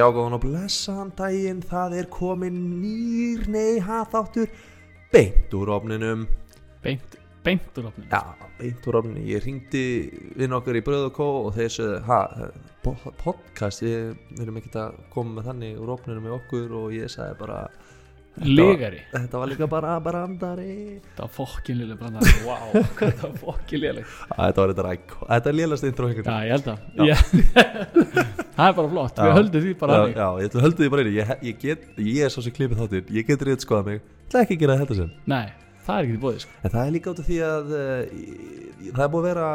Já, góðan og blessaðan daginn, það er komin nýr neyha þáttur beint úr ofninum. Beint, beint úr opnum Já, beint úr ofninum, ég ringdi inn okkur í Bröð og Kó og þeir sögðu, ha, po- podcast, við við erum ekkert að koma með þannig úr ofninum með okkur. Og ég sagði bara þetta var- legari, Þetta var líka bara brandari. Þetta var fokkin liðlega brandari. Wow, hvað þetta var fokkin liðlega Þetta var þetta ræk, þetta er lélast intro já, ég held að. Ég, það er bara flott, við Já. höldum því bara Já, já, ég höldu því bara einu ég, ég, get, ég er svo sem klipið þáttinn, ég get reynd skoða mig. Það er ekki að gera þetta sem. Nei, það er ekki í bóði sko. En það er líka út af því að uh, það er búið að vera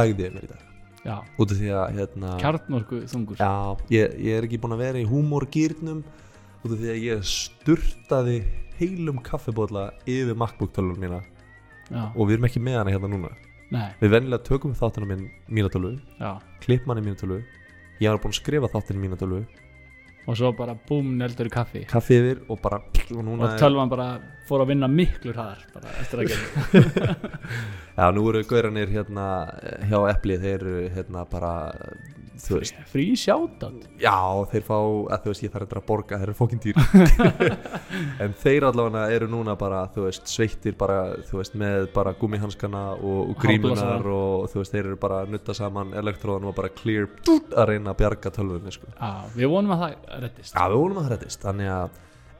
lagðið mér í dag. Já, Út af því að hérna kjarnorku þungur Já, ég, ég er ekki búin að vera í húmorgýrnum Út af því að ég sturtaði heilum kaffibólla yfir MacBook tölvun mína. Já, Og við erum ekki með hana hérna núna. Nei, Við venjulega tökum þáttina minn mína Klippum hann í mína tölvu. Ég var búin að skrifa þáttina mína tölvu. Og svo bara búm neldur í kaffi. Kaffi yfir og bara Og og tölvan bara fór að vinna miklu hraðar bara eftir að gera. Já, nú eru gauranir hérna eh, hjá Epli Þeir eru hérna bara frí sjátat Já, þeir fá, að þú veist, ég þarf eitthvað að borga, þeir eru fókin dýr. En þeir allavega eru núna bara, þú veist, sveittir bara, þú veist, með bara gummihanskana og, og grímunar og þú veist, þeir eru bara að nutta saman elektróðan og bara clear dút, að reyna að bjarga tölvunni, sko. Já, við vonum að það reddist. Já, við vonum að það reddist,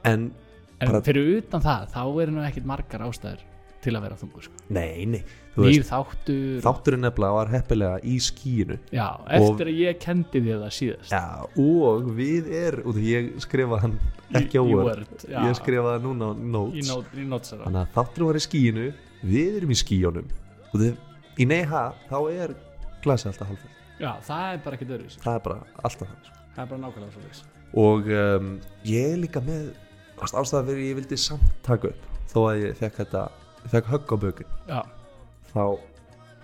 en, en bara- fyrir utan það, þá eru nú ekkit margar ástæður til að vera þungur sko. nei, nei, nýr þáttur. þátturinn nefnilega var heppilega í skíinu já, eftir að ég kendi þér það síðast. Já, og við er, af ég skrifa hann ekki á Word, ég skrifa það núna á Notes. Í nótsara þannig að þáttur var í skíinu við erum í skíunum og þið, í neyha þá er glasið alltaf halvfell já, það er bara ekkit öðruvísi. Það er bara alltaf það sko. það er bara nákvæmlega svo veist og um, ég er líka með ást- ástæða fyrir ég vildi samt taka upp þó að ég fekk þetta fekk högg á bökin. Já, þá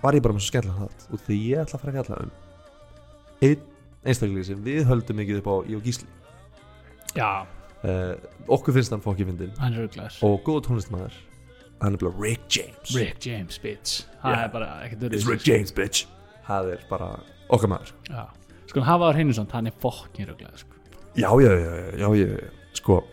var ég bara með svo skemmtilega það út því ég ætla að fara að fjalla um einn einstaklega sem við höldum mikið upp á í og gísli. Já, uh, okkur finnst hann fokki fyndin hann er auðvitað og góð tónlistmaður hann er bara Rick James. Rick James, bitch. Það Yeah. er bara ekkit It's öðruvísi. Rick James bitch. Það er bara okkar maður. Já, sko hafa á hreinu svona, hann er fokkin auðvitað sko. já já já, já, já, já sko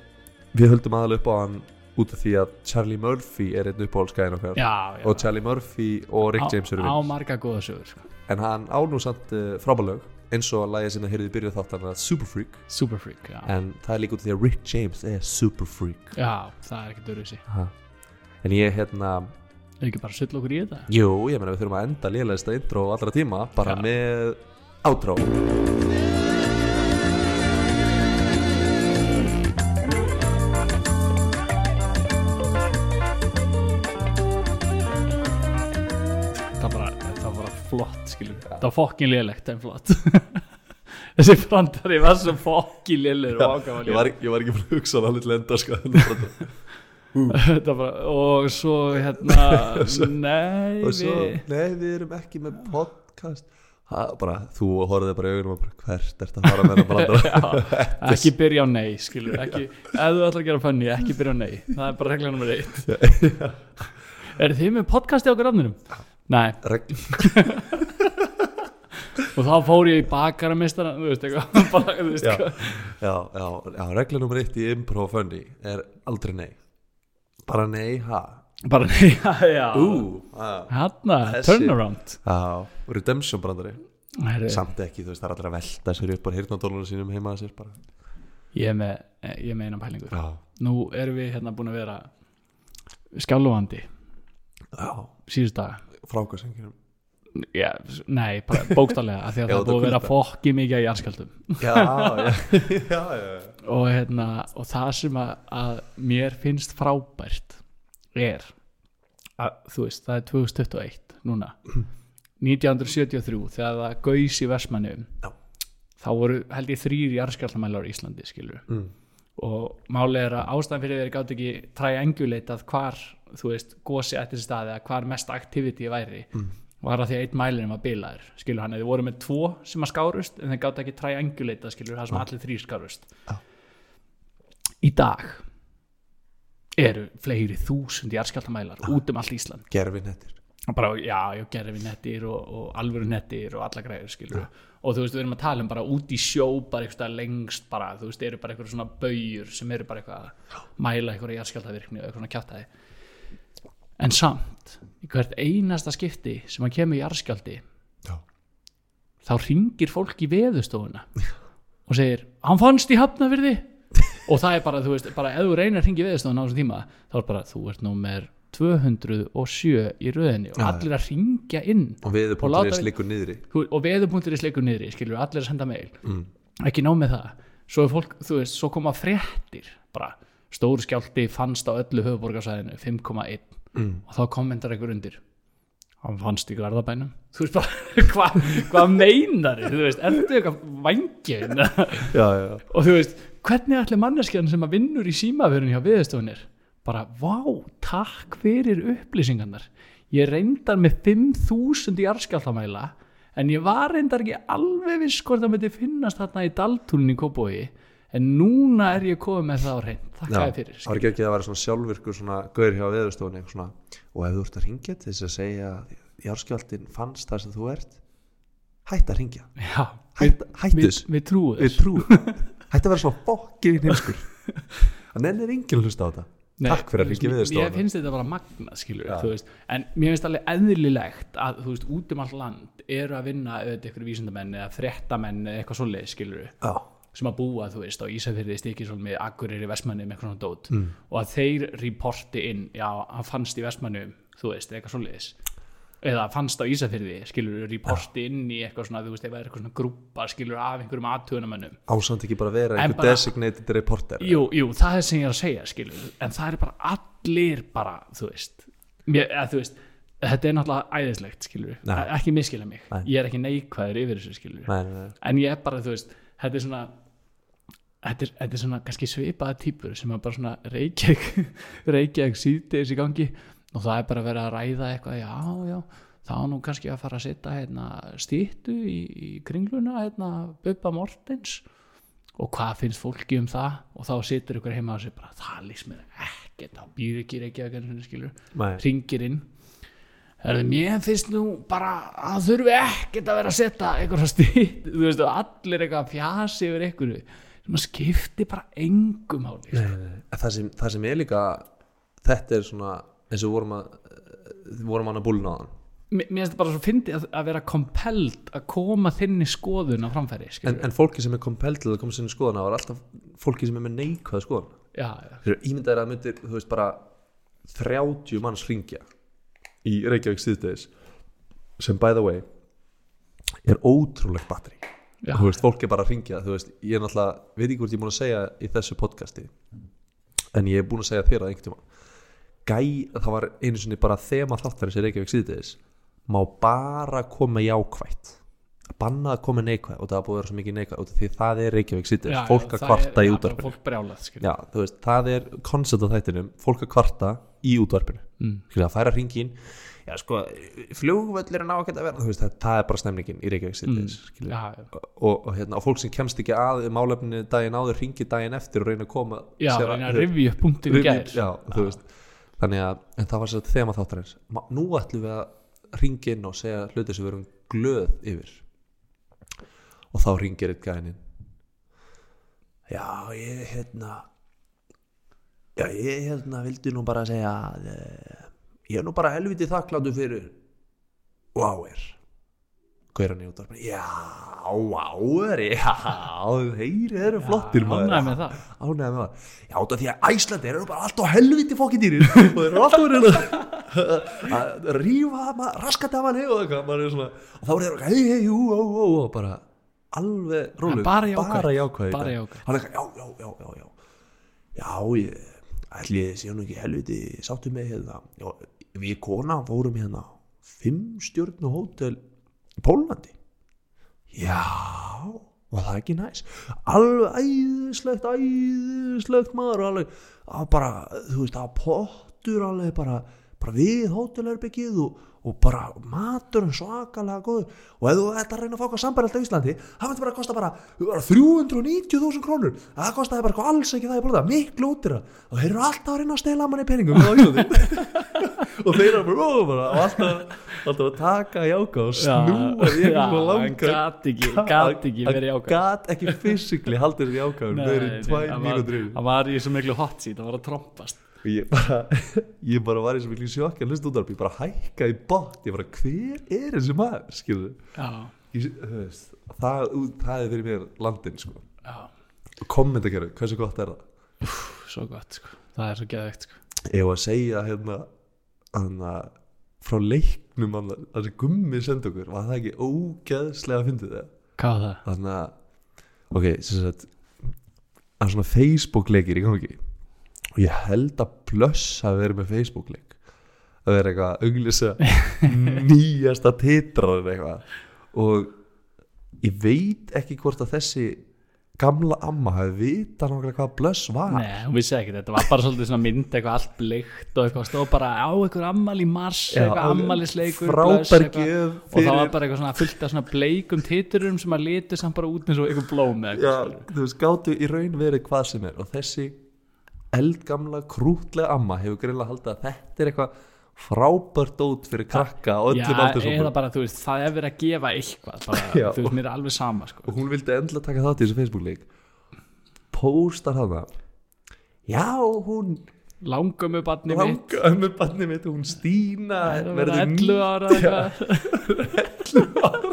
við höldum aðalega upp á hann út af því að Charlie Murphy er einn uppáhaldskæðin okkar já, já og Charlie Murphy og Rick James eru á, á vinn marga góða sögur sko. en hann á nú samt uh, frábælög eins og lagið sinna heyrði byrjuð þáttan að Super Freak super freak, já. en það er líka út af því að Rick James er Super Freak já, það er ekkit öðruvísi ha. en ég hérna er ekki bara að sulla okkur í þetta jú, ég meina við þurfum að enda lélegasta intro allra tíma bara Já. með outro það var fokkin lélegt en flott. Þessi brandari var svo fokkin ákvæmlega ég ég var ekki búin að hugsa hann alveg til enda sko. Þetta bara, og svo hérna nei svo, við nei við erum ekki með podcast. Ha, bara, þú horfði bara í augunum og bara hvert ert að fara með það brandara? Já, ekki byrja á nei skilur, ekki, ef þú ætlar að gera funny ekki byrja á nei, það er bara regla nummer eitt. Er þið með podcasti á grafninum? Nei, Reg- og þá fór ég í bakaramistara þú veist eitthvað Já. já, já, já, regla nummer eitt í improv og funny er aldrei nei. Bara nei, ha? Bara nei, já, já ha, Hanna, Þessi. turnaround. Já, redemption brandari samt ekki, þú veist, það er allir að velta sér upp á hirtnadólunum sínum heima sér bara. Ég er með, ég með eina pælingu. Já, Nú erum við hérna búin að vera skjálfandi já, síðust daga. Frákvæðsengjum Já, nei, bókstallega því að Já, það búið að vera fokki mikið í já og, hérna, og það sem að, að mér finnst frábært er að þú veist, það er 2021 núna 1973 þegar það gaus í Vestmanniðum Já. þá voru held ég þrýr jarðskjaldamælar á Íslandi skilur mm. og málið er að ástæðan fyrir þeir gátt ekki triangulatað hvar þú veist, gósi sér staði eða hvar mest activity væri Mm. Var að því að einn mælirinn var bilaður skilur hann, þeir voru með tvo sem að skárust en þeir gátt ekki triangulatað skilur það sem allir þrý skárust. Já. í dag eru fleiri þúsund jarðskjáltamælar út um allt Ísland. Gerfin hettir og bara, já, já, gerfi nettir og, og alvöru nettir og alla græður skilur. Og þú veist, við erum að tala um bara út í sjó bara eitthvað lengst bara þú veist, eru bara eitthvað svona baujur sem eru bara eitthvað að mæla eitthvað jarðskjáltavirkni og eitthvað kjátaði en samt, í hvert einasta skipti sem að kemur í jarðskjálti Já. þá ringir fólk í veðustofuna og segir, hann fannst í hafnafyrði og það er bara, þú veist, bara ef þú reynir að ringi í veðustofuna á þessum tíma, þá er bara, þú ert númer 207 í röðinni og allir að ringja inn og viðupunkturins láta- liggur niðri. Og veðupunktur í sleikur niðri, skilur allir að senda mail, mm. ekki nóg með það. Svo er fólk, veist, svo koma fréttir bara, stór skjálti fannst á öllu höfuborgarsæðinu, 5,1 Mm. og þá kommentar einhver undir. Hann fannst í garðabænum. Þú veist bara, hvað hva meinar þú veist, ertu eitthvað vangin og þú veist, hvernig ætli manneskjan sem að vinnur í símaförun hjá viðstofunir bara, vá, takk fyrir upplýsingarnar. Ég reyndar með 5000 í arskjáltamæla en ég var reyndar ekki alveg viss hvort það myndi finnast þarna í daltúlinn í Kópói en núna er ég komið með það á reynd þakka þér fyrir það var ekki ekki að vera svona sjálfvirkur svona gaur hjá svona og ef þú ert að ringja til þess að segja að járskjáltin fannst þar sem þú ert hætt að ringja hætt, hættu við, trúum þess hætt að vera svona fokkið í heimskur það nennir enginn að hlusta á þetta. Nei, Takk fyrir að mér- Veðurstofuna. Mér finnst þetta bara magnað skilur en mér finnst alveg eðlilegt að þú veist, út um allt land eru að vinna auðvitað ykkur vísindamenn eða eða sem að búa, þú veist, á Ísafirði Stikisólmi, Akureyri, Vestmanni með eitthvað svona dót. Mm. og að þeir reporti inn já, hann fannst í Vestmannum þú veist, eitthvað svoleiðis. Eða fannst á Ísafirði, skilur, reporti inn í eitthvað svona, þú veist, er eitthvað svona grúpa skilur af einhverjum aðtugunamönnum ásamt ekki bara vera einhver bara- designated reporter jú, jú, það er sem ég er að segja skilur, en það er bara allir bara, þú veist mér, eða, þú veist, þetta er náttúrulega æðislegt skilur, ekki miskila mig. Nei. ég er ekki neikvæður yfir þessu skilur nei, nei. en ég er bara, þú veist, þetta er svona þetta er, þetta er svona kannski svipaða típur sem er bara svona reykjæk reykjæk síðdeis í gangi og það er bara að vera að ræða eitthvað já, já, þá nú kannski að fara að setja hérna stýttu í, í kringluna, hérna Bubba Mortens og hvað finnst fólki um það? Og þá situr ykkur heima og segir bara, það lýst mér ekkert þá býr ekki nei. ringir inn. Herðu, mér finnst nú bara að þurfi ekkert að vera að setja einhverja stýtt, þú veist, allir eitthvað að fjasi yfir einhverju sem að skipti bara engum áli. En Það, það sem er líka þetta er svona eins og vorum að vorum hann að búlna á hann. Mér finnst þetta bara svo fyndi að, að vera compelled að koma þinni skoðun á framfæri en, en fólki sem er compelled til að koma sinni skoðan á er alltaf fólki sem er með neikvæða skoðan já, já, Þeir eru ímyndaðir að myndir, þú veist bara 30 manns ringja í Reykjavík síðdegis sem by the way er ótrúlegt batteri já, þú veist, fólk er bara að ringja þú veist, ég er náttúrulega, veit ekki hvort ég er búin að segja í þessu podcasti en ég er búin að segja þér að einhvern tíma. Gæ, það var einu sinni bara þema þáttarins í Reykjavík síðdegis. Má bara koma jákvætt. Banna að koma neikvætt og það er búið að vera svo mikið af því það er Reykjavík síðdegis, já, fólk að það kvarta er- í útvarpinu. fólk brjálað, skilur já, þú veist, það er koncept á þættinum, fólk að kvarta í útvarpinu. Mm. Skilja, að færa hringin já sko, flugvöllurinn á ekki að vera þú veist, það, það er bara stemningin í Reykjavík mm. já, já, og, og, hérna, og fólk sem kemst ekki að málefni daginn áður ringi daginn eftir og reyna að koma já, reyna að rifja upp punktin veist. Þannig að, en það var sér þema þáttarins nú ætlum við að ringi inn og segja hluti sem við erum glöð yfir. Og þá ringir eitt gænin já, ég hérna já, ég hérna vildi nú bara segja að eh, ég er nú bara helviti þakkláttu fyrir Váir Gauran í útvarpinu? Já, Váir, já Þeir eru flottir maður. ánægð með það. Ánægði með það. Já, út af því að Æslandi eru bara alltaf helviti fokki dýrir. Og þeir eru alltaf verið að- að rífa raskat af hann og er þá er þeir hei, hei, jú, ó, ó, ó bara alveg rólu, bara jákvæð er já, já, já, já, já. Já, ég ætli ég sé nú ekki helviti sáttu með hérna. Já, við kona fórum hérna fimm stjörnu hótel í Pólandi já var það ekki næs? Alveg æðislegt, æðislegt maður alveg, bara þú veist, að pottur alveg bara, bara við hótelherbyggið og, og bara maturinn svakalega góður. Og ef þú ætti að reyna að fá eitthvað sambærilegt á Íslandi það myndi bara að kosta bara, bara 390.000 krónur. Það kostaði bara alls ekki það í blóða miklu útira og þeir eru alltaf að reyna að stela manni peningum og þeir eru bara, ó, bara og alltaf, alltaf að taka jáka og snúa í já, einhvern hann gat ekki, gat ekki verið jákvæð gat ekki fysikli haldið sér jáka meður í tvæ mínútur hann var í svo miklu hot seat, hann var að trompast. Og ég bara, ég bara var í svo miklu sjokki að hlusta út af ég bara hækka í bótt ég bara, hver er þessi maður? Skilur já, ég, veist, það, það er fyrir mér landin sko. já, kommenta gerðu, hversu gott er það? Svo gott sko. það er svo geðveikt sko. ég var að segja hérna, hérna frá leiknum þessi gummi sendi okkur var það ekki ógeðslega að fyndið það hvað var það? þannig að ok, sem sagt að svona Facebook leikir í gangi og ég held að Plus hafi verið með Facebook leik að vera eitthvað að auglýsa nýjasta titraður eitthvað. Og ég veit ekki hvort að þessi gamla amma hafi vita nákvæmlega hvað Plus var. Nei, hún vissi ekki, þetta var bara svolítið svona mynd eitthvað allt bleikt og eitthvað. Stóð bara á eitthvað ammal í mars, eitthvað ammalisleikur frábær gjöf og það var bara eitthvað svona fullt af svona bleikum titurum sem að litu samt bara út eins og eitthvað blóm Já, þú veist, gáttu í raun verið hvað sem er. Og þessi eldgamla krútlega amma hefur greinlega haldið að þetta er eitthvað frábært dót fyrir krakka á öllum þú veist, það er verið að gefa eitthvað bara, þú veist, mér er alveg sama sko. og hún vildi endla taka þátt í þessu Facebook leik póstar hana já, hún langum með barni mitt. Langa ömmu barni mitt, hún Stína það verður verður ný- 11 ára Já, eitthvað.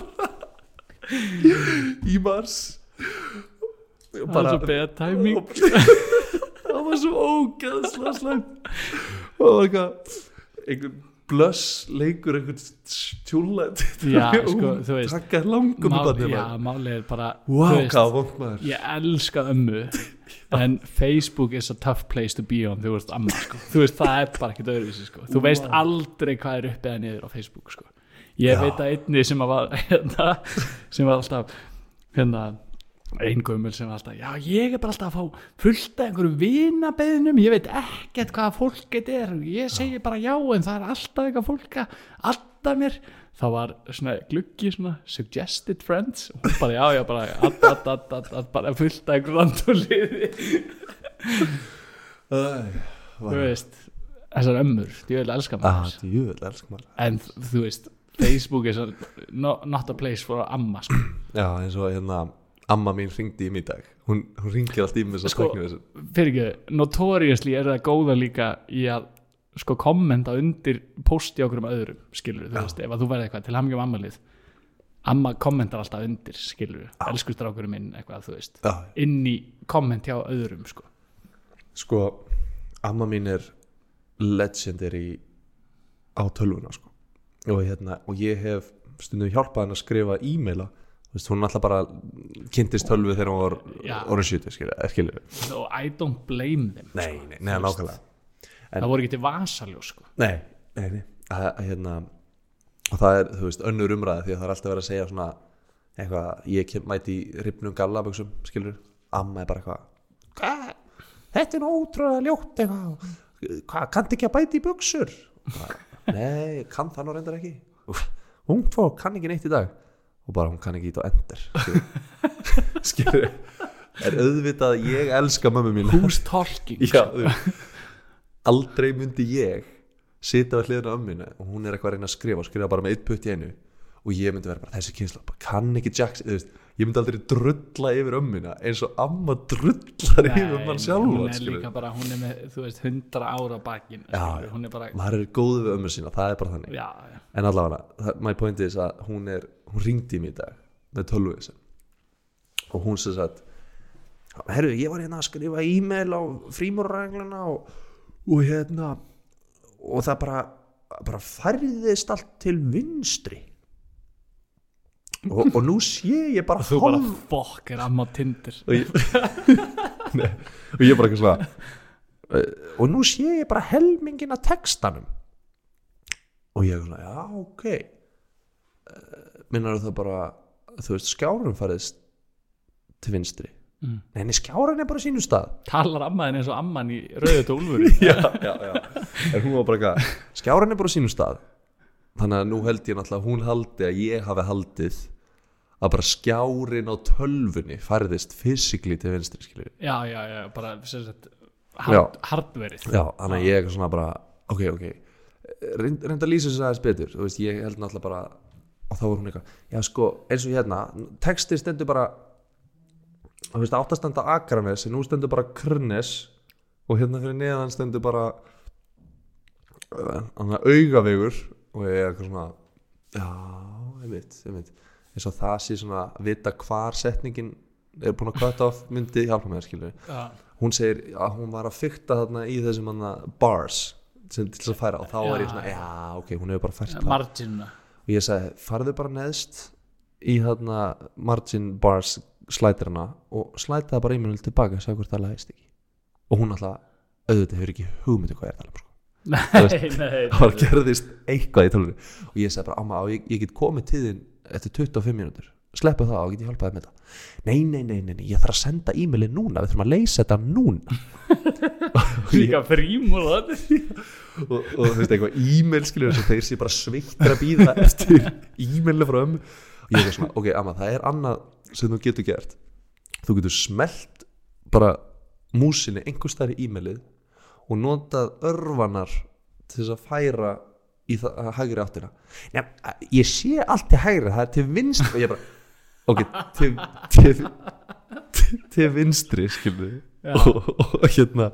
í mars. Og það er svo beða tæming það var svo slæmt. Og það var eitthvað einhvern blöss leikur einhvern tjúla sko, takka langum Mál, já, málið er bara wow, veist, ég elska ömmu en Facebook is a tough place to be on þú veist amma sko. Þú veist það er bara ekkert öðruvísi sko. Þú veist aldrei hvað er upp eða niður á Facebook sko. Ég Já. veit að einni sem að var hérna, sem var alltaf hérna ein gömul sem alltaf já ég er bara alltaf að fá fullt af einhverjum vinabeðnum ég veit ekkert hvaða fólk þetta er ég segi bara já en það er alltaf eitthvað fólk að alltaf mér. Þá var svona gluggi svona suggested friends og bara já já bara að, að, að, að, að bara fullt af einhverjum randoliði þú veist þessar ömmur, ég vil elska ah, djúvel, elskar maður. En þú veist Facebook is a, no, not a place for amma sko. já, eins og hérna amma mín ringdi í mig í dag. Hún, hún ringir allt í mig svo Sko- fyrir ekki, notoriously er það góða líka í að sko kommenta undir posti okkur um öðrum skilur, þú veist, ef að þú verði eitthvað til hamngjum ammalið amma kommentar alltaf undir skilur, elsku strákurinn minn eitthvað, þú veist, já, inn í komment hjá öðrum sko, sko amma mín er legendary á tölvuna sko. og, hérna, og ég hef stundum hjálpað hann að skrifa e-maila veist, hún alltaf bara kynntist tölvu þegar hún var orðin 70 skilur, skilur. og I don't blame them nei, nei, nei, nákvæmlega. En- það voru ekki til vasaljó sko. Nei, nei, nei. Að, að, hérna, og það er, þú veist, önnur umræði því að það er alltaf verið að segja svona eitthvað, ég kem, mæti í ripnum gallaböksum skilur, amma er bara eitthvað hvað, þetta er ótrúlega ljótt eitthvað, hvað, kanntu ekki að bæti í buksur nei, kann það nú reyndar ekki. Hún fólk kann ekki neitt í dag og bara hún kann ekki ít á endur skilur, er auðvitað að ég elska mömmu mín veist, aldrei myndi ég sita við hliðina á ömminu og hún er eitthvað að reyna að skrifa og skrifa bara með eitt putt í einu. Og ég myndi vera bara þessi kynsla kann ekki veist, ég myndi aldrei drulla yfir ömmina eins og amma drullar yfir mann sjálfa hún hún er með, þú veist, 100 ára skilur, hún er bara maður er góð við ömmu sína, það er bara þannig. Já, já. en allavega, my point is að hún er hún ringdi mig í dag með tölvu þessu og hún sem sagt herru, ég var hérna að skrifa e-mail á frímúrregluna og, og hérna og það bara bara færðist allt til vinstri. Og, og nú sé ég bara þú bara fokk er amma á Tinder? Og ég, Nei, og ég bara ekki svona uh, og nú sé ég bara helmingin af textanum. Og ég er svona, já, ok. Uh, minnar það bara þú veist, skjárun farið til vinstri? Mm. nei, skjárun er bara sínu stað. Talar ammaðin eins og amman í rauðu tólfur já, já, já. En hún var bara eitthvað, skjárun er bara sínu stað. Þannig að nú held ég náttúrulega hún haldi að ég hafi haldið að bara skjárin á tölvunni færðist fysikli til vinstri skilur já, já, já, bara hard, hardverið. Já, þannig að ég er svona bara ok, ok. Reynd, reynd að lýsa þess aðeins betur. Þú veist, ég held náttúrulega bara og þá var hún eitthvað, já sko, eins og hérna textin stendur bara þú veist, áttastanda Akranes en nú stendur bara Krnes og hérna fyrir neðan stendur bara uh, augavegur og ég er eitthvað svona já, ég veit, ég veit eins og það sé svona að vita hvar setningin er búin að kvöta af myndi hjálpa mér skilur já, hún segir að hún var að fykta þarna í þessum bars sem til þess að færa og þá var ég svona, já, ok, hún hefur bara fært það marginuna og ég sagði, farðu bara neðst í þarna margin bars slætirana og slæta það bara minul tilbaka og sagði hvort það lægist ekki. Og hún alltaf, auðvitað hefur ekki hugmyndu hvað ég er að tala um sko. nei, það var gerðist eitthvað í tölunni og ég sagði bara, amma, ég, ég get komið þín eftir 25 mínútur sleppu það og get ég hjálpaði með það? Nei, nei, nei, nei, nei, ég þarf að senda e-mailin núna við þurfum að leysa þetta núna. Líka frímúl og þetta og, og þú veist eitthvað e-mail skilur þess að þeir sé bara sveittir að býða eftir e-mailinu frá ömmu. Og ég er svona, ok, amma, það er annað sem þú getur gert. Þú getur smelt bara músinni einhvers þar í e-mailið og notað örvanar til þess að færa í það að hægri áttina. Nei, ég sé allt til hægri, það er til vinst og ég bara, ok, til til, til, til vinstri skilur Já. og, og, hérna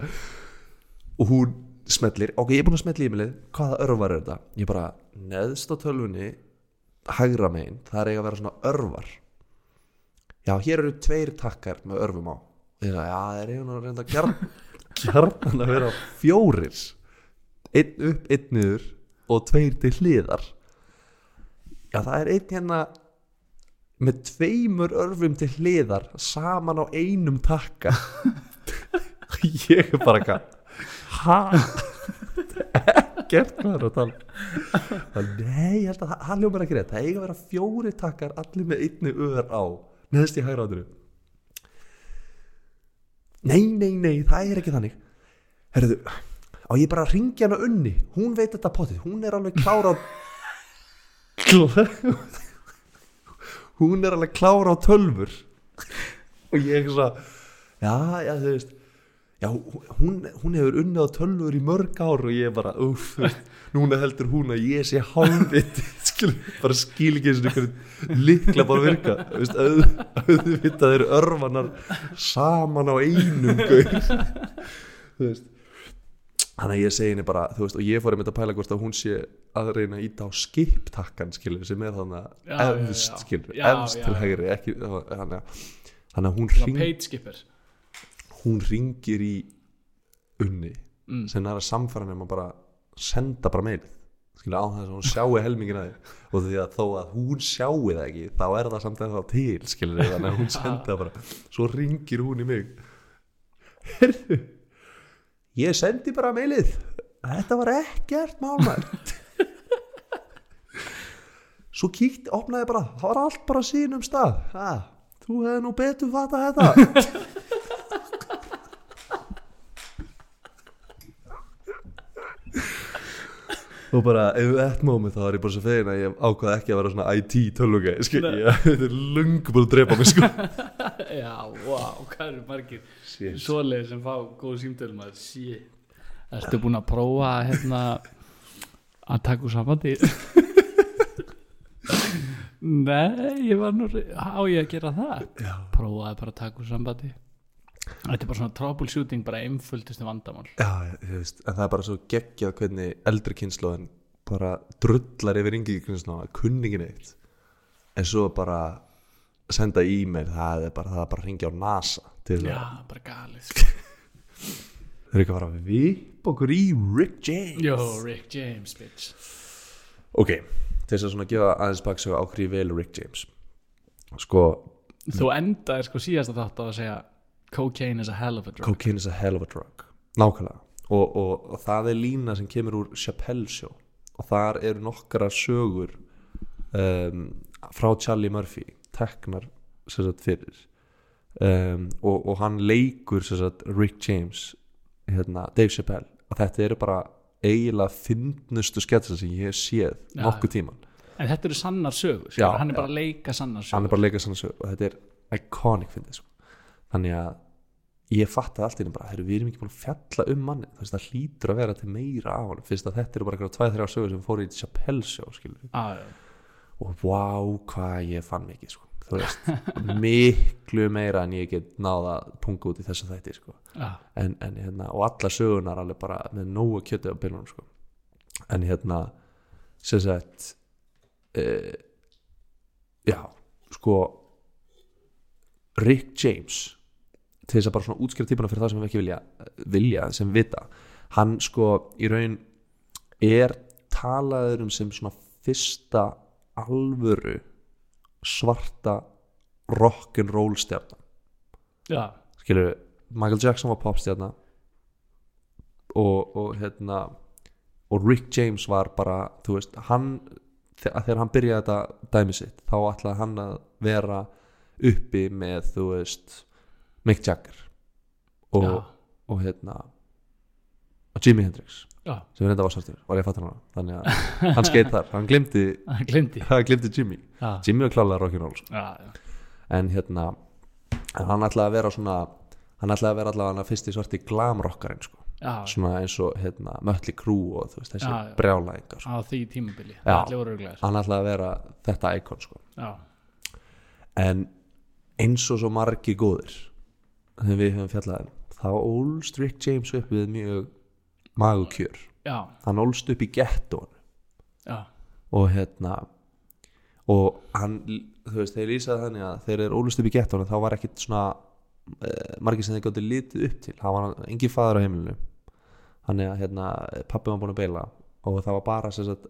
og hún smellir, ok, ég er búin að smelli e-mailið. Hvaða örvar er þetta? Ég bara, neðst á tölvunni hægra megin, það er eiga að vera svona örvar. Já, hér eru tveir takkar með örvum á. Ég sagði, já, það er eiga að reynda gjarn gjarnan að vera fjórir. Einn upp, einn niður og tveir til hliðar. Já, það er einn hérna með tveimur örfum til hliðar saman á einum takka. Ég er bara eitthvað hæ ekkert hvað er að tala. Nei, ég held að það- það ljómar ekki rétt. Það eiga að vera fjóri takkar allir með einni ör á. Neðst í hægra átinu. Nei, nei, nei, það er ekki þannig. Herruðu á ég bara að ringja hana unni? Hún veit þetta potið, hún er alveg klára á hún er alveg klára á tölfur og ég er svo já, já, þú veist já, hún, hún hefur unnið á tölfur í mörg ár. Og ég er bara uff, núna heldur hún að ég sé hálfvit. Skil, bara skil ekki eins og einhverjum líkla bara virka. Auðvitað eru örfanar saman á einum þú veist Þannig að ég segi henni bara, þú veist, og ég fór einmitt að pæla hvort að hún sé að reyna að íta á skiptakkan, skilur, sem er þannig að efst, skilur, efst til hægri, ekki, þannig að, þannig að hún, hring, paid skipper. hún ringir í unni, mm. sem er að samfæra nema bara senda bara meilið, skilur, á þess að hún sjáu helmingin að því, og því að þó að hún sjáu það ekki, þá er það samt ennþá til, skilur, þannig að hún senda það bara, svo ringir hún í mig, herðu, ég sendi bara meilið þetta var ekkert málmær svo kíkti, opnaði bara það var allt bara sínum stað. Ha, þú hefði nú betur fatta þetta og bara ef þetta moment þá er ég bara svo fegin að ég ákvaði ekki að vera svona IT Nei. ég, þetta er lungu búin að drepa mig sko. Já, wow, hvað eru margir svoleið sem fá góð símtölum að shit. Ertu búin að prófa hérna að taka úr sambandi? Nei, ég var nú á ég að gera það? Já. Prófaði bara að taka úr sambandi Þetta er bara svona troubleshooting bara einföldustu vandamál. Já, ég veist, en það er bara svo geggjað hvernig eldri kynnslóðin bara drullar yfir yngi kynnslóðin kunningin eitt en svo bara senda e-mail það er bara, það er bara að ringja á NASA til Já, það, bara galið. Þau eru ekki að fara að vipa okkur í Rick James. Jó, Rick James, bitch. Ok, þess að svona gefa aðeins baksögu á hverju ég vel Rick James. Sko, Þú endaði sko síðast að þátt á að segja Cocaine is a hell of a drug. Cocaine is a hell of a drug. Nákvæmlega. Og, og, og það er lína sem kemur úr Chappelle Show. Og þar eru nokkara sögur um, frá Charlie Murphy teknar sem sagt fyrir. Um, og, og hann leikur sem sagt Rick James hérna, Dave Chappelle. Og þetta eru bara eiginlega fyndnustu sketsa sem ég hef séð Já, nokkuð tíman En þetta eru sannar sögur Já, Hann er bara að leika sannar sögur hann er bara að leika svona sög og þetta er iconic fyndið sko. Þannig að ég fattaði allt í henni bara, við erum ekki búin að fjalla um manni þú veist, það hlýtur að vera til meira af hann fyrst að þetta eru bara eitthvað tvæð þrjá sögur sem fóru í Chappelle Já, já, og vá, hvað ég fann mikið sko. þú veist, miklu meira en ég get náða punga út í þessu þætti sko. já, en, en hérna, og alla sögunar alveg bara með nógu kjötu á byrjunum sko. en hérna sem sagt uh, já, sko Rick James til þess að bara svona útskýra típuna fyrir það sem við ekki vilja, vilja sem vita. Hann sko í raun er talaður um sem svona fyrsta alvöru svarta rock'n'roll stjarnan. Já, skilur Michael Jackson var popstjarna og, og hérna og Rick James var bara þú veist, hann þe- þegar hann byrjaði þetta dæmi sitt þá ætlaði hann að vera uppi með þú veist Mick Jagger og, Já. og hérna og Jimi Hendrix já, sem reynda var svartur, var ég að fatta hana þannig að hann skeit þar, hann glimti hann glemdi hann glimti Jimmy Já, Jimmy var klálega rock'n'roll sko. en hérna en hann ætlaði að vera svona hann ætlaði að vera allavega fyrsti svarti glamrockarinn sko. svona eins og hérna, Mötli Crew og veist, þessi Já, já. brjálæðingar sko. á því tímabili Já. allir voru glæðir hann ætlaði að vera þetta íkon sko. já, en eins og svo margir góðir þegar við höfum fjallaði þá ólst Rick James upp við mjög magukjör já, hann ólst upp í gettón já, og hérna og hann, þú veist, þeir lýsaði þannig að þeir eru ólust upp í gettónu þá var ekkit svona uh, margir sem þeir gáttu litið upp til. Það var engin faður á heimilinu. Þannig að hérna, pappi var búin að beila og það var bara sagt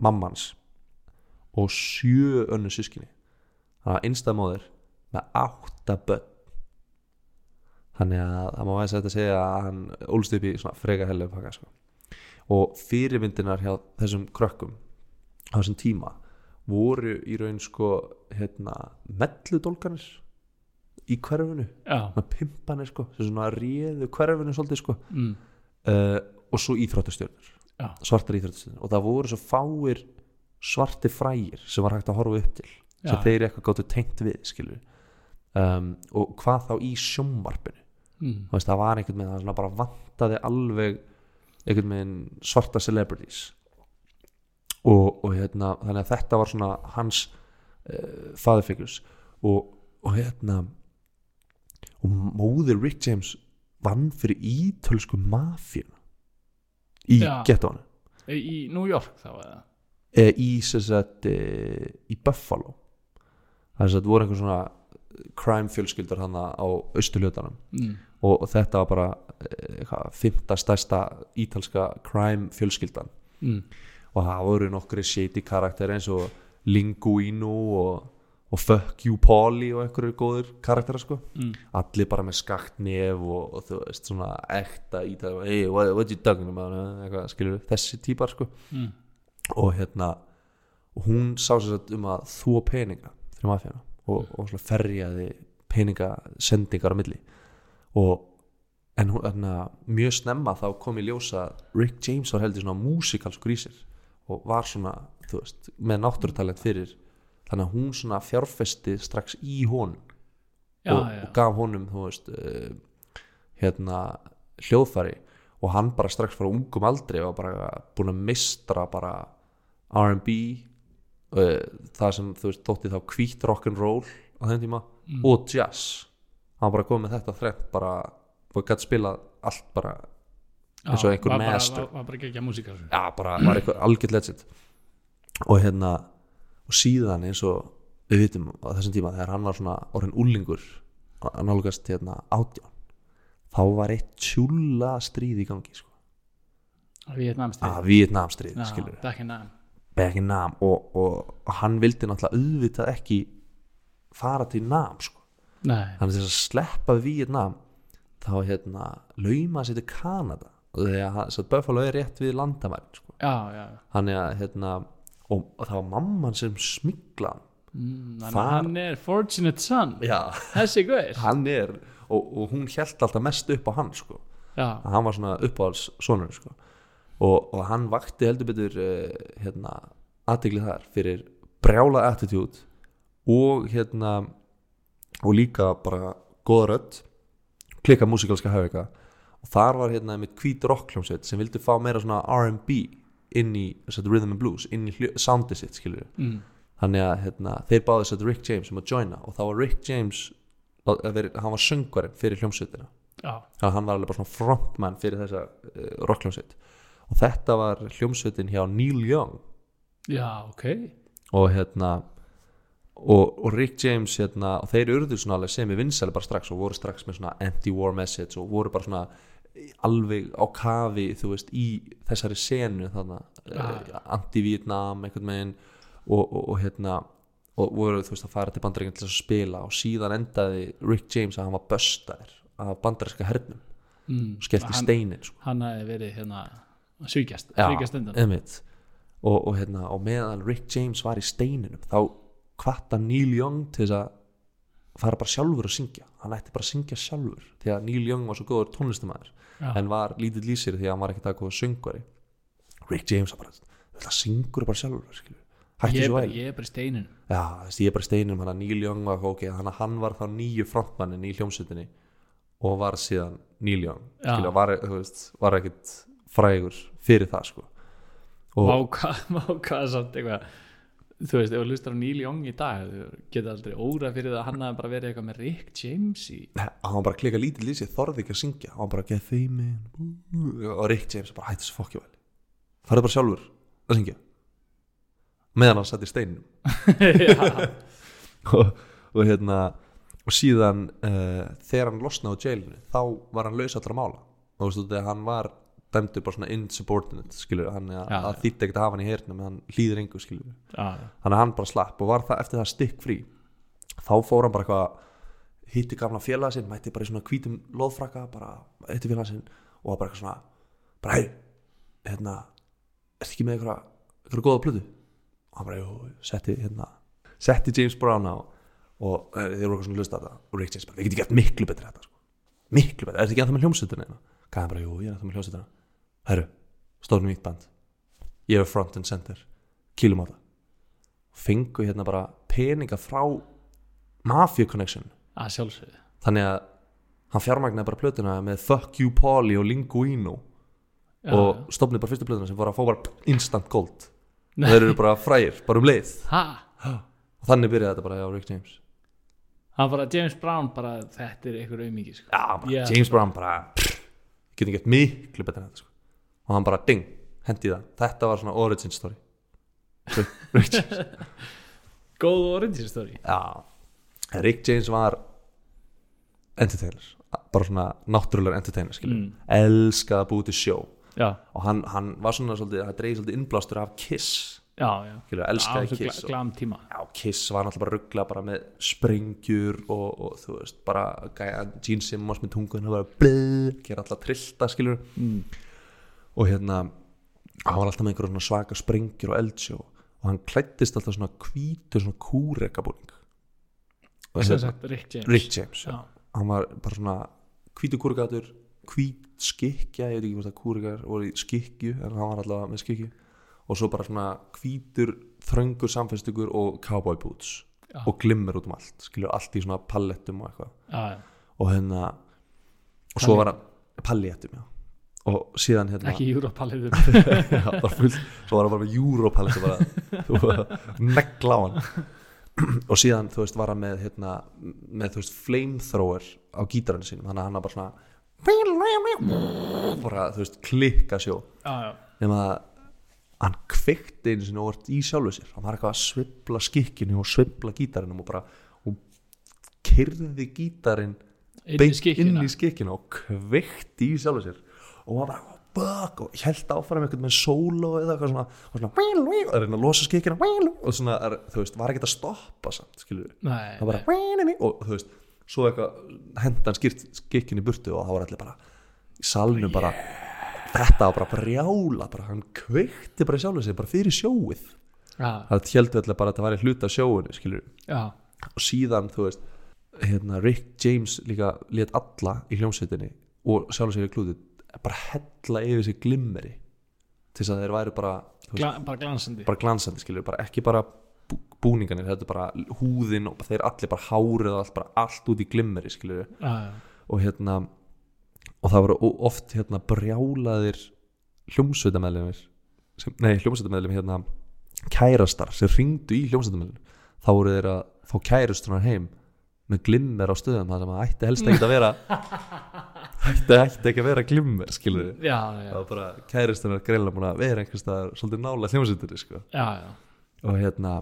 mammans og sjö önnu sískinni þannig að einstamóðir með átta börn þannig að það má veist að segja að hann ólst upp í svona freka hellu pakka sko. og fyrirmyndinar hjá þessum krökkum á þessum tíma voru í raun sko hérna, melludólganir í svona pimpanir sko, sem svona réðu hverfinu svolítið sko. Mm, uh, og svo íþróttastjörnur. Svartar íþróttastjörnur. Og það voru svo fáir svarti frægir sem var hægt að horfa upp til sem þeir eitthvað gáttu tengt við um, og hvað þá í sjómvarpinu mm, veist, það var einhvern veginn það bara vantaði alveg einhvern veginn svarta celebrities. Og, og hérna þannig að þetta var svona hans uh, fatherfigures og, og hérna og móðir Rick James vann fyrir ítölsku mafíuna í Já. getónu í New York þá eða? E, í, sagt, e, í Buffalo. Það er að voru einhver svona crime fjölskyldur hann á austurljótanum mm, og, og þetta var bara eh, fymta stærsta ítalska crime fjölskyldan. Mm, og það voru nokkri shady karakter eins og Linguino og, og Fuck You Polly og einhverju góður karakterar sko. Mm, allir bara með skakt nef og, og þú veist svona ekta ítal hey, what, what you talking about eh? skilur, þessi típar sko. Mm, og hérna og hún sá sér satt um að þvó peninga fyrir mafjana og, og ferjaði peningasendingar á milli og en hún, mjög snemma þá kom í ljósa Rick James var heldur svona músikalskur í sér og var svona, þú veist, með náttúrutalent fyrir þannig að hún svona fjárfesti strax í honum já, og, já, og gaf honum þú veist uh, hérna hljóðfæri. Og hann bara strax frá ungum aldri var bara búin að mistra bara R&B uh, það sem þú veist þótti þá hvít rock'n'roll á þeim tíma Mm. og jazz hann bara komið þetta þrennt bara og gætt spilað allt bara eins og einhver master. var, bara ekki ekki að músíka já bara var eitthvað algjörð legend og hérna og síðan eins og við vitum á þessum tíma þegar hann var svona orðin úlingur að nálgast hérna átján þá var eitt tjúla stríð í gangi sko. Vietnamstríð að Vietnamstríð skilur back in time back in Nam og, og, og hann vildi náttúrulega auðvitað ekki fara til Nam sko. Nei, þannig þess að sleppa Vietnam þá hérna lauma sér til Kanada. Og þegar Buffalo er rétt við landamærin sko. er að hérna og, og það var mamman sem smigla mm, þannig að hann er fortunate son. Þessi guður hann er og, og hún held alltaf mest upp á hann sko. hann var svona uppáhalds sonur sko. og, og hann vakti heldur betur uh, hérna, aðtegli þar fyrir brjála attitude og hérna og líka bara góða rödd. Klikka músikalska höfika og þar var hérna mitt hvít rockljómsveit sem vildi fá meira svona R&B inn í set, rhythm and blues, inn í soundið sitt skilur mm. þannig að hérna, þeir báðu sett Rick James um að joina. Og þá var Rick James veri, hann var söngvarinn fyrir hljómsveitina. Að hann var alveg bara svona frontman fyrir þessa uh, rockljómsveit og þetta var hljómsveitin hjá Neil Young. Já, ok. Og hérna og, og Rick James hérna og þeir urðu svona alveg sem í vinsæli bara strax og voru strax með svona anti-war message og voru bara svona alveg á kafi þú veist í þessari senu þannig Ah. uh, anti-Vietnam einhvern megin og, og, og hérna og voru þú veist að fara til bandaríkinn til að spila og síðan endaði Rick James að hann var böstaðir af bandaríska hernum mm. og skellt í hann, steinin sko. hann hefði verið hérna svíkjast, svíkjast undan og, og, hérna, og meðan Rick James var í steininum þá kvatta Neil Young til þess að fara bara sjálfur að syngja. Hann ætti bara að syngja sjálfur því að Neil Young var svo góður tónlistamæður Já. en var lítill í sér því að hann var ekki það góður söngvari. Rick James var bara þetta syngur bara sjálfur ég, er bara, ég er bara í steininu já, þessi, ég er bara í steininum hann að Neil Young var ok þannig að hann var þá nýju frontmannin í hljómsveitinni og var síðan Neil Young. Já. skilur, var, veist, var ekkit frægur fyrir það sko. Og, Vá hvað, vá hvað samt eitthvað þú veist, ef þú hlustar á Neil Young í dag þú geta aldrei óra fyrir það að hann hafi bara verið eitthvað með Rick James í hann bara klika lítið lýsið, þorði ekki að syngja. Hann bara get feimin og Rick James bara hætti svo fokkja vel. Farið bara sjálfur að syngja. Meðan hann satt í steinum. Og, og hérna og síðan uh, þegar hann losnaði á jailinu þá var hann laus allra mála. Og þú veist þegar hann var dæmdur bara svona insubordinate skilur hann Já. að þýtti ekkert að hafa hann í hernum hann hlýðir engu skilur þannig að hann bara slapp og var það eftir það stikk frí þá fór hann bara eitthvað hitti gamla félaga sinn, mætti bara í svona hvítum loðfraka, bara hitti félaga sinn og var bara eitthvað svona bara hei, hérna ertu ekki með eitthvað, eitthvað góða plötu? Og hann bara, jú, setti hérna setti James Brown á og eh, þeir voru eitthvað svona hlusta á þetta. Og Rick James bara, við getum gert miklu betur þetta sko. miklu betur, ertu ekki að það með hljómsveitina hvað hann bara, jú, ég er að það með hljómsveitina herru, stóðum nýtt band. Ég er front and center, kýlum á það. Fengu hérna bara peninga frá Mafia Connection. Að sjálfsögðu. Þannig að hann fjármagnaði bara plötuna með Fuck You Polly og Linguino. Já, og stofnið bara fyrstu plötuna sem voru að fá bara instant gold. Og þeir eru bara frægir, bara um leið. Ha, og þannig byrjaði þetta bara á Rick James. Hann bara James Brown bara þetta er einhver auðmikið sko. Já, bara Já. James Brown bara pff, getur gett miklu betur en þetta sko. Og hann bara ding, hendi það. Þetta var svona origin story. Góð origin story. Já, Rick James var entertainer. Bara svona náttúrulega entertainer Mm. elskaði að búið til sjó. Já, og hann, hann var svona svolítið, það dreigði svolítið innblástur af Kiss, já, já. Elskaði þessu Kiss og, já, Kiss var náttúrulega bara ruggla bara með sprengjur og, og þú veist, bara Gene Simmons með tungun og bara blið, gera alltaf trillta skilur mm. Og hérna hann var alltaf með einhverjum svona svaka sprengjur og eldsjó. Og hann klættist alltaf svona hvítur svona kúrekabúning. Rick James. Rick James já. já, hann var bara svona hvítur kúrekatur hvít skikja, ég veit ekki hvort að kúrekar voru í skikju, en hann var alltaf með skikju og svo bara svona hvítur þröngur samfæstugur og cowboy boots. Já. og glimmer út um allt skilur allt í svona pallettum og eitthvað. Og hérna og svo var hann pallettum, já og síðan hérna ekki fullt, svo var hann bara með Europallet og bara, þú bara negla á hann. Og síðan, þú veist, var hann með hérna, með, þú veist, flamethrower á gítarinu sínum, þannig að hann var bara svona bara, þú veist, klikka sjó. Já, nema að hann kveikti einu sinni orð í sjálfu sér. Hann var eitthvað að svibla skikkinu og svibla gítarinum og bara og kyrði gítarin inn í skikkinu og kveikti í sjálfu sér og var bara bak og held áfram eitthvað með solo eða eitthvað svona og svona og er að losa skikkina og svona, er, þú veist, var ekkert að stoppa samt, skilur við það bara og þú veist, svo eitthvað henda hann skýrt skikkinu í burtu og það var allir bara í salinu bara þetta var bara brjála bara hann kveikti bara í sjálfu sig bara fyrir sjóið. Já, það heldur allir bara að þetta væri hluta af sjóinu skilur við já, og síðan þú veist hérna, Rick James líka let alla í hljómsveitinni og sjálf sér í klúti bara hella yfir sig glimmeri til þess að þeir væri bara, þú veist, Gla, bara glansandi. bara glansandi skilur, bara ekki bara bú- búningarnir, þetta er bara húðin og þeir allir bara hárið og allt, bara allt út í glimmeri skilur já, já, og hérna og það voru oft hérna brjálaðir hljómsveitamæðlumir nei, hljómsveitamæðlum hérna kærastar sem ringdu í hljómsveitamæðlum þá voru þeir að fá kærustunar heim með glimmer á stöðum það sem að ætti helst ekki að vera. Ætti, ætti ekki að vera glimmer skilur við það var bara kærustunar greinlega búin að vera einhvers staðar svolítið nála hljómsveitur sko. Og hérna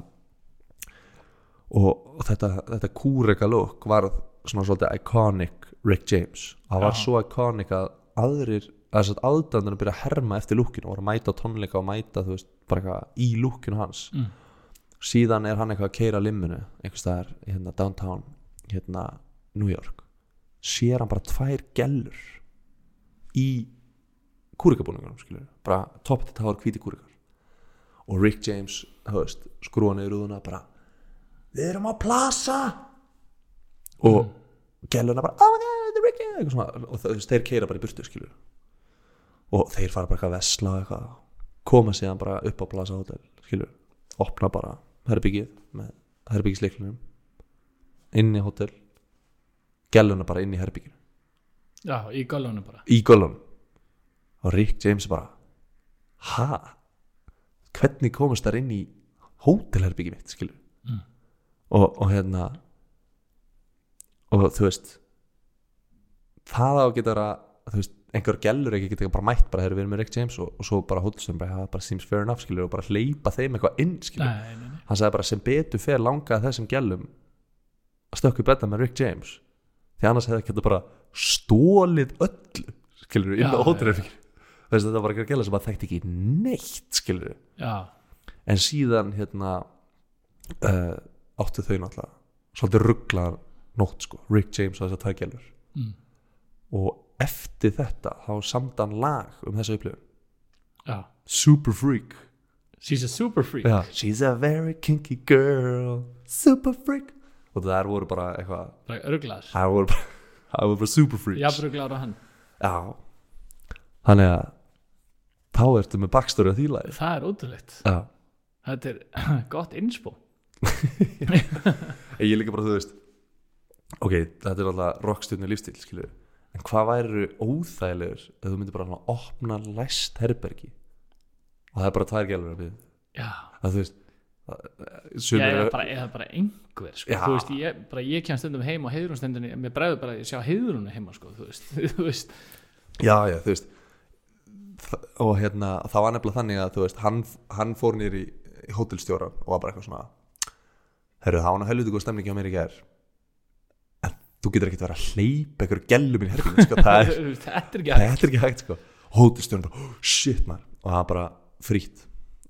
og, og þetta, þetta kúreka look var svona svolítið iconic Rick James. Það var Já. svo iconic að aðrir að þess að aðdændunum byrja að herma eftir lúkinu og voru að mæta tónleika og mæta þú veist bara eitthvað í lúkinu hans. Mm. síðan er hann eitthvað að keira limminu einhvers staðar í hérna downtown hérna New York sér hann bara tvær gellur í kúrikabúningunum bara top to tower hvíti kúrikar. Og Rick James skrúa niður úðuna bara við erum á plasa og mm. gæluna bara oh my god, þetta er Rick James! Svona, og þeir keira bara í burtu skilur og þeir fara bara eitthvað að vesla eitthvað. Koma síðan bara upp á plasa hótel skilur, opna bara herbyggið með herbyggisleiklinum inn í hótel gæluna bara inn í herbygginu já, í gölunum bara. Í gölunum. Og Rick James bara ha? Hvernig komast þær inn í hótelherbyggi mitt skilur Mm. og, og hérna og þú veist það á að geta vera þú veist, einhver gellur ekki geta bara mætt bara þegar við erum með Rick James og, og svo bara hótelsum bara, bara seems fair enough skilur og bara hleypa þeim eitthvað inn nei. hann sagði bara sem betur fer langaði þessum gælum að stökku betta með Rick James. Því annars hefði ekki bara stólið öllu skilur inn Já, á hótelherbygginu þess að þetta var ekki gæla sem að þekkti ekki neitt skilur já, en síðan hérna uh, áttu þau náttúrulega svolítið rugglaðar nótt sko Rick James og þessar tvær gælur. Mm. og eftir þetta þá samdan lag um þessa upplifun. Já. Super Freak. She's a super freak. Já. She's a very kinky girl. Super Freak og það voru bara eitthvað það voru bara, bara Super Freaks. Jafn örglaður á hann. Já. Þannig að þá ertu með bakstóri á því lagi það er ótrúleitt Já. Þetta er gott innspó Ég líka bara, þú veist Ok, þetta er alltaf rockstjörnu lífstíl skilur En hvað væri óþægilegur ef þú myndir bara svona opna læst herbergi? Og það er bara tvær gælur að við já, að þú veist já sumir eða eru- bara, eða bara einhver sko. Þú veist, ég, bara, ég kem stundum heim á heiðrúnstendinni, mér bregður bara að ég sjá heiðrúnu heima sko, þú veist, þú veist. Já, já, þú veist Þa- og hérna, það var nefnilega þannig að þú veist, hann, hann fór nýr í, í hótelstjóran og var bara eitthvað svona herru, það var nú helviti góð stemning hjá mér í gær en þú getur ekkert verið að hleypa einhverju gellum í herbygginu, sko, það er þetta er ekki hægt. er ekki hægt, sko. Hótelstjóran bara, oh, shit man og það bara frýtt,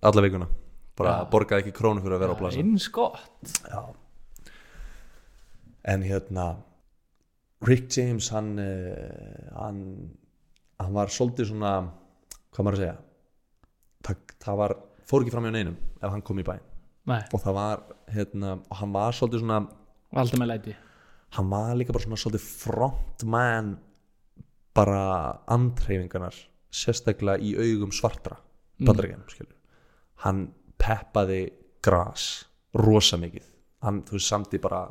alla vikuna bara Já. borgaði ekki krónu fyrir að vera á plasa eins gott. Já En hérna Rick James hann uh, hann, hann var svolítið svona hvað maður að segja? Það, það var, fór ekki fram hjá neinum ef hann kom í bæn nei, og það var hérna, og hann var svolítið svona valdi með læti. hann var líka bara svona svolítið frontman bara andreyfingarnar sérstaklega í augum svartra Mm. bandaríkjum, skilur hann peppaði gras rosa mikið. Hann, þú veist, samti bara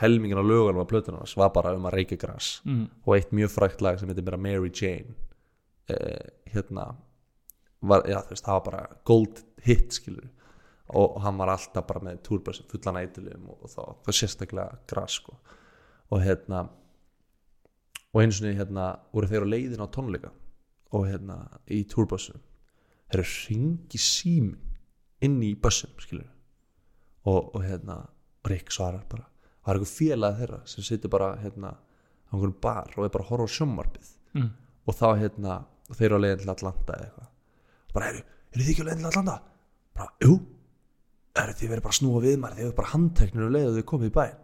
helmingin á lögunum á plötunum hans var bara um að reykja gras. Mm. og eitt mjög frækt lag sem heitir bara Mary Jane eh, hérna var, já, veist, það var bara gold hit, skilur og, og hann var alltaf bara með túrbössum fullan eitthulum og, og þá, það sérstaklega gras, sko. Og hérna og einu sinni, hérna, voru þeir á leiðin á tónleika og hérna, í túrbössum þeir eru ringi símin inn í bössum, skilur og, og hérna, Rick svarar bara það er eitthvað félag þeirra sem situr bara hérna á einhverjum bar og er bara að horfa á sjónvarpið. Mm. og þá hérna og þeir eru á leiðin til Atlanta eða eitthvað. Bara, eru, eru þið ekki á leiðin til Atlanta? bara, jú eru þið verið bara að snúa við maður þið eru bara handteknir og leiðu þau komið í bæinn.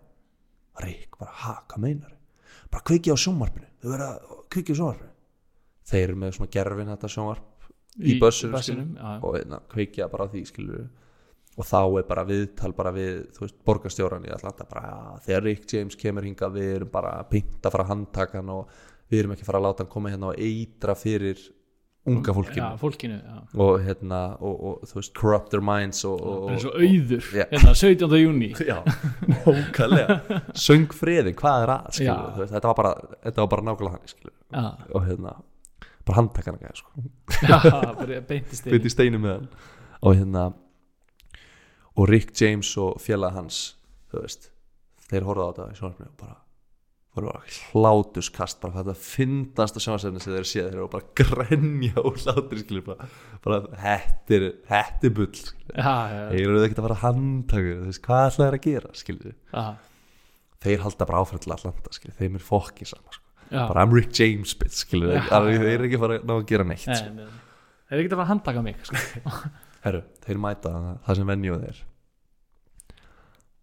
Rick bara, ha, hvað meinar bara kveiki á sjónvarpinu þau verið að kveiki á sjónvarpinu. Þeir eru með svona gerfin þetta sjónvarp í, skilur, já. og hérna, kveikja bara því skilur og þá er bara viðtal bara við þú veist, borgarstjóran í Atlanta bara, ja, þegar Rick James kemur hinga við erum bara að pynta frá handtakan og við erum ekki að fara að láta hann koma hérna og eitra fyrir unga fólkinu. já, fólkinu já. og hérna og, og þú veist corrupt their minds og, og, er svo auður Já. hérna, 17. júni já, nákvæmlega. Söng friði, hvað er að veist, þetta var bara þetta var bara nákvæmlega hann já, og hérna bara handtakana sko. Beintist bytti steinu hann. Og hérna og Rick James og félag hans þú veist, þeir horfðu á þetta í sjónarfinu og bara hlátuskast bara þetta fyndast að sjónarfinu sem þeir séð þeir eru bara að grenja og hlátur skilur bara, bara þetta er bull þeir eru ekkert að fara handtakur þú veist, hvað ætlaði þeir að gera skilur þeir halda bara áfram til Atlanta skilur, þeim er fokkið saman sko. já. bara I'm Rick James bitch, skilur, þeir eru ekki að fara að að gera neitt Nei, sko. nei, þeir eru ekki að fara að handtaka mig sko. Herru, þeir mæta það sem venju þeir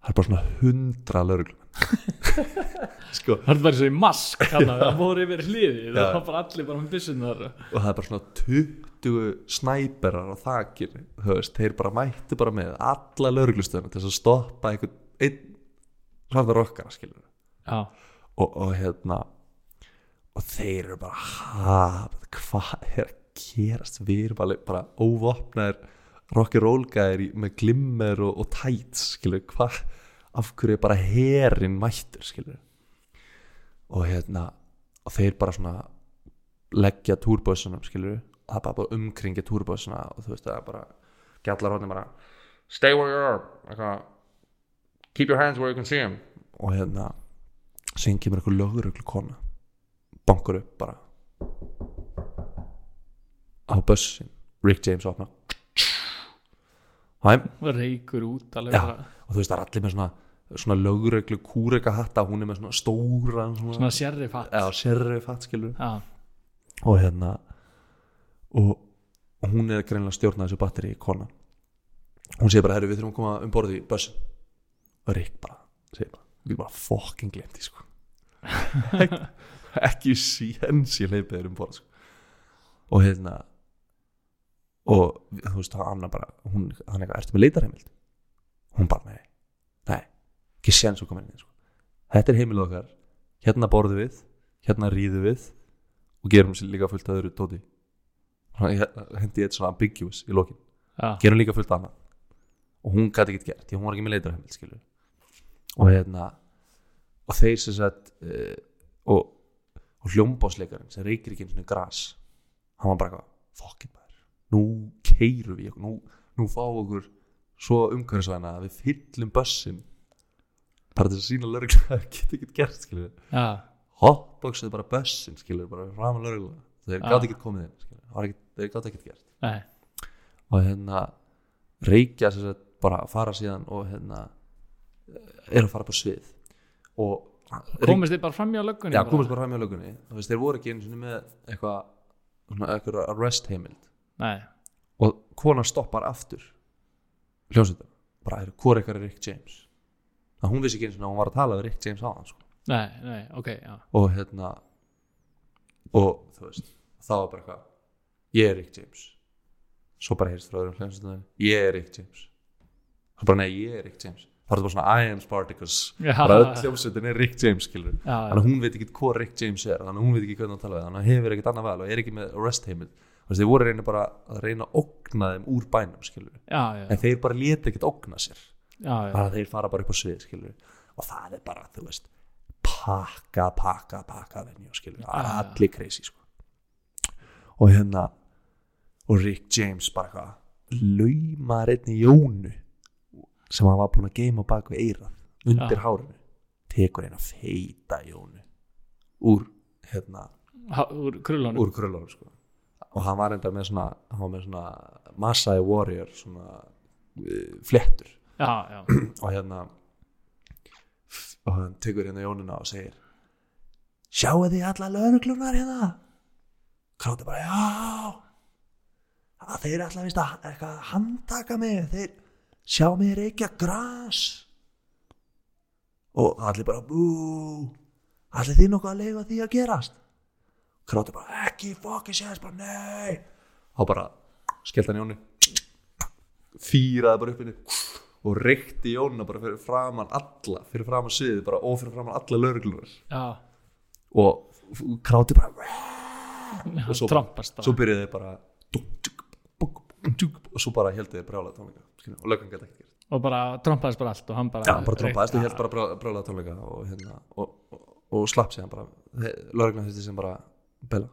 Það er bara svona hundra lögreglum Sko. Það er bara svo í mask það voru yfir hliði það var bara allir bara með byssunar Og það er bara svona 20 snæperar á þakir veist, þeir bara mættu bara með alla lögreglustöðuna til að stoppa einhvern einn svarta rokkara skilur já, og, og hérna og þeir eru bara hvað er að gerast? Við erum bara, bara óvopnaðir rock'n'roll gæðir með glimmer og, og tights skilur, hvað af hverju er bara herin mættur skilur og hérna og þeir bara svona leggja túrbössunum skilur það er bara bara umkringja túrbössuna og þú veist það er bara gjallar hóðin bara stay where you are. Eitthvað, keep your hands where you can see them og hérna sem kemur eitthvað löguröglu kona bankur upp bara á bussin Rick James opna reykur út alveg bara, og þú veist það er allir með svona svona löguröglu kúreka hatta hún er með svona stóra svona, svona sérri fatt. Eða sérri fatt skilur já, og hérna og, og hún er greinlega stjórnað þessu batteri í kona hún segir bara, herru við þurfum að koma um borðið í bussin og Rick bara segir bara, við bara fucking glemti sko. Ekki, ekki síens ég leipið þér um borð sko. og hérna og þú veist það annar bara hún, hann eitthvað, ertu með leitarheimild hún bara, nei, nei ekki séns að koma inn sko. þetta er heimilið okkar. Hérna borðum við, hérna ríðum við og gerum sér líka fullt að öðru tóti hendi ég eitt svona ambiguous í lokin. Já, gerum líka fullt annað. Og hún gæti ekkert gert, því hún var ekki með leitarheimild skilur og hérna og þeir sem sagt uh, og, og hljómbásleikarinn sem reykir ekki einu svona gras hann var bara eitthvað, fokkin maður nú keirum við, nú, nú fáum okkur svo umhverfisvæna að við fyllum bussin bara til að sína lögreglu að það geti ekkert gert skilur já, hotboxið bara bussin skilur bara fram að lögreglu. Þeir gátt ekkert komið inn þeir gátt ekkert gert. Nei, og hérna reykja sem sagt bara að fara síðan og hérna er að fara på svið. Og komist þið bara fram í á löggunni já, komast bara fram í lögunni þú veist, þeir voru ekki einu sinni með eitthvað eitthvað arrest heimild nei, og kona stoppar aftur. Hljómsveitar bara er hvort eitthvað er Rick James? Að hún vissi ekki sinni að hún var að tala við Rick James á hann sko. nei, nei, ok, já. Og hérna og þú veist þá var bara eitthvað ég er Rick James. Svo bara heyrst frá öðrum hljómsveitar ég er Rick James. Svo bara nei, ég er Rick James. Það er bara svona I am Spartacus. Já. bara öll hljómsveitin er Rick James Já, þannig að hún veit ekki hvað Rick James er þannig að hún veit ekki hvernig hann tala við þannig að hefur ekkert annað val og er ekki með arrest veist, þeir voru reyna bara að reyna að ógna þeim úr bænum skilur já, já, en þeir bara leta ekkert ógna sér. Bara þeir fara bara upp á svið skilur og það er bara, þú veist pakka, pakka, pakka venju skilur, allir crazy sko. og hérna og Rick James bara hvað laumar einni Jónu sem hann var búin að geima bak við eirað undir Já. hárinu. Tekur eina feita Jónu úr hérna, Ha, úr kröllunum sko. Og hann var enda með svona hann var með svona Masai Warrior svona uh, flettur já, já, og hérna og hann tekur hérna Jónuna og segir sjáu þið alla lögreglunar hérna? Kráti bara já. Að þeir er alltaf vist að að handtaka mig. Þeir sjá mig reykja gras. Og allir bara bú allir þið nokkuð að leifa því að gerast kráti bara ekki fokki séðs bara nei. Og bara skellt hann Jóni. Fýraði bara upp henni og reykti Jónuna bara fyrir framann alla fyrir framann sviðið bara og fyrir framann alla lögreglunar já, og kráti bara og svo, trompast bara. svo byrjuði þeir bara og svo bara heldur þeir brjála tónleika og löggan gæti ekki og bara trompaðist bara allt og hann bara Já, hann bara trompaðist og held bara brjá- brjála tónleika og, hérna, og, og, og slapp sig hann bara lögreglan þurfti sem bara bela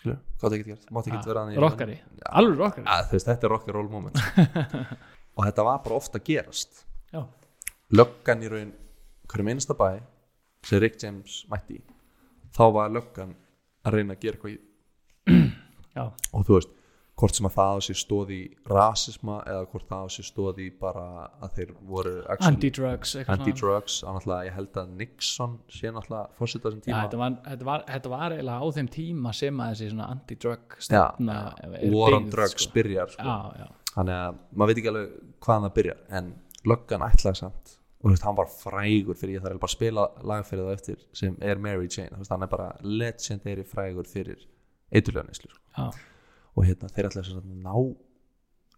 skilur, gátt ekki gert, mátti ekki vera hann í- rockari, alveg rockari. Ja, þú veist, þetta er rock and roll moment sko. og þetta var bara ofta gerast. Já, löggan í raun hverjum einasta bæ sem Rick James mætti í þá var löggan að reyna að gera eitthvað í. Já, og þú veist, hvort sem að það á sér stóð í rasisma eða hvort það á sér stóð í bara að þeir voru anti-drugs anti-drugs náttúrulega ég held að Nixon sé náttúrulega fórseta þessum Já, tíma. þetta var, þetta, var, þetta var eiginlega á þeim tíma sem að þessi anti-drug stefna er war on byggð, drugs sko. byrjar sko. já, já, þannig að maður veit ekki alveg hvaðan það byrjar en löggan ætlaði samt. Og þú veist, hann var frægur fyrir ég þarf bara að spila lag fyrir það eftir sem er Mary Jane, þú veist, hann er bara legendary frægur fyrir eiturljóðnislu sko. Og hérna þeir sagt að ná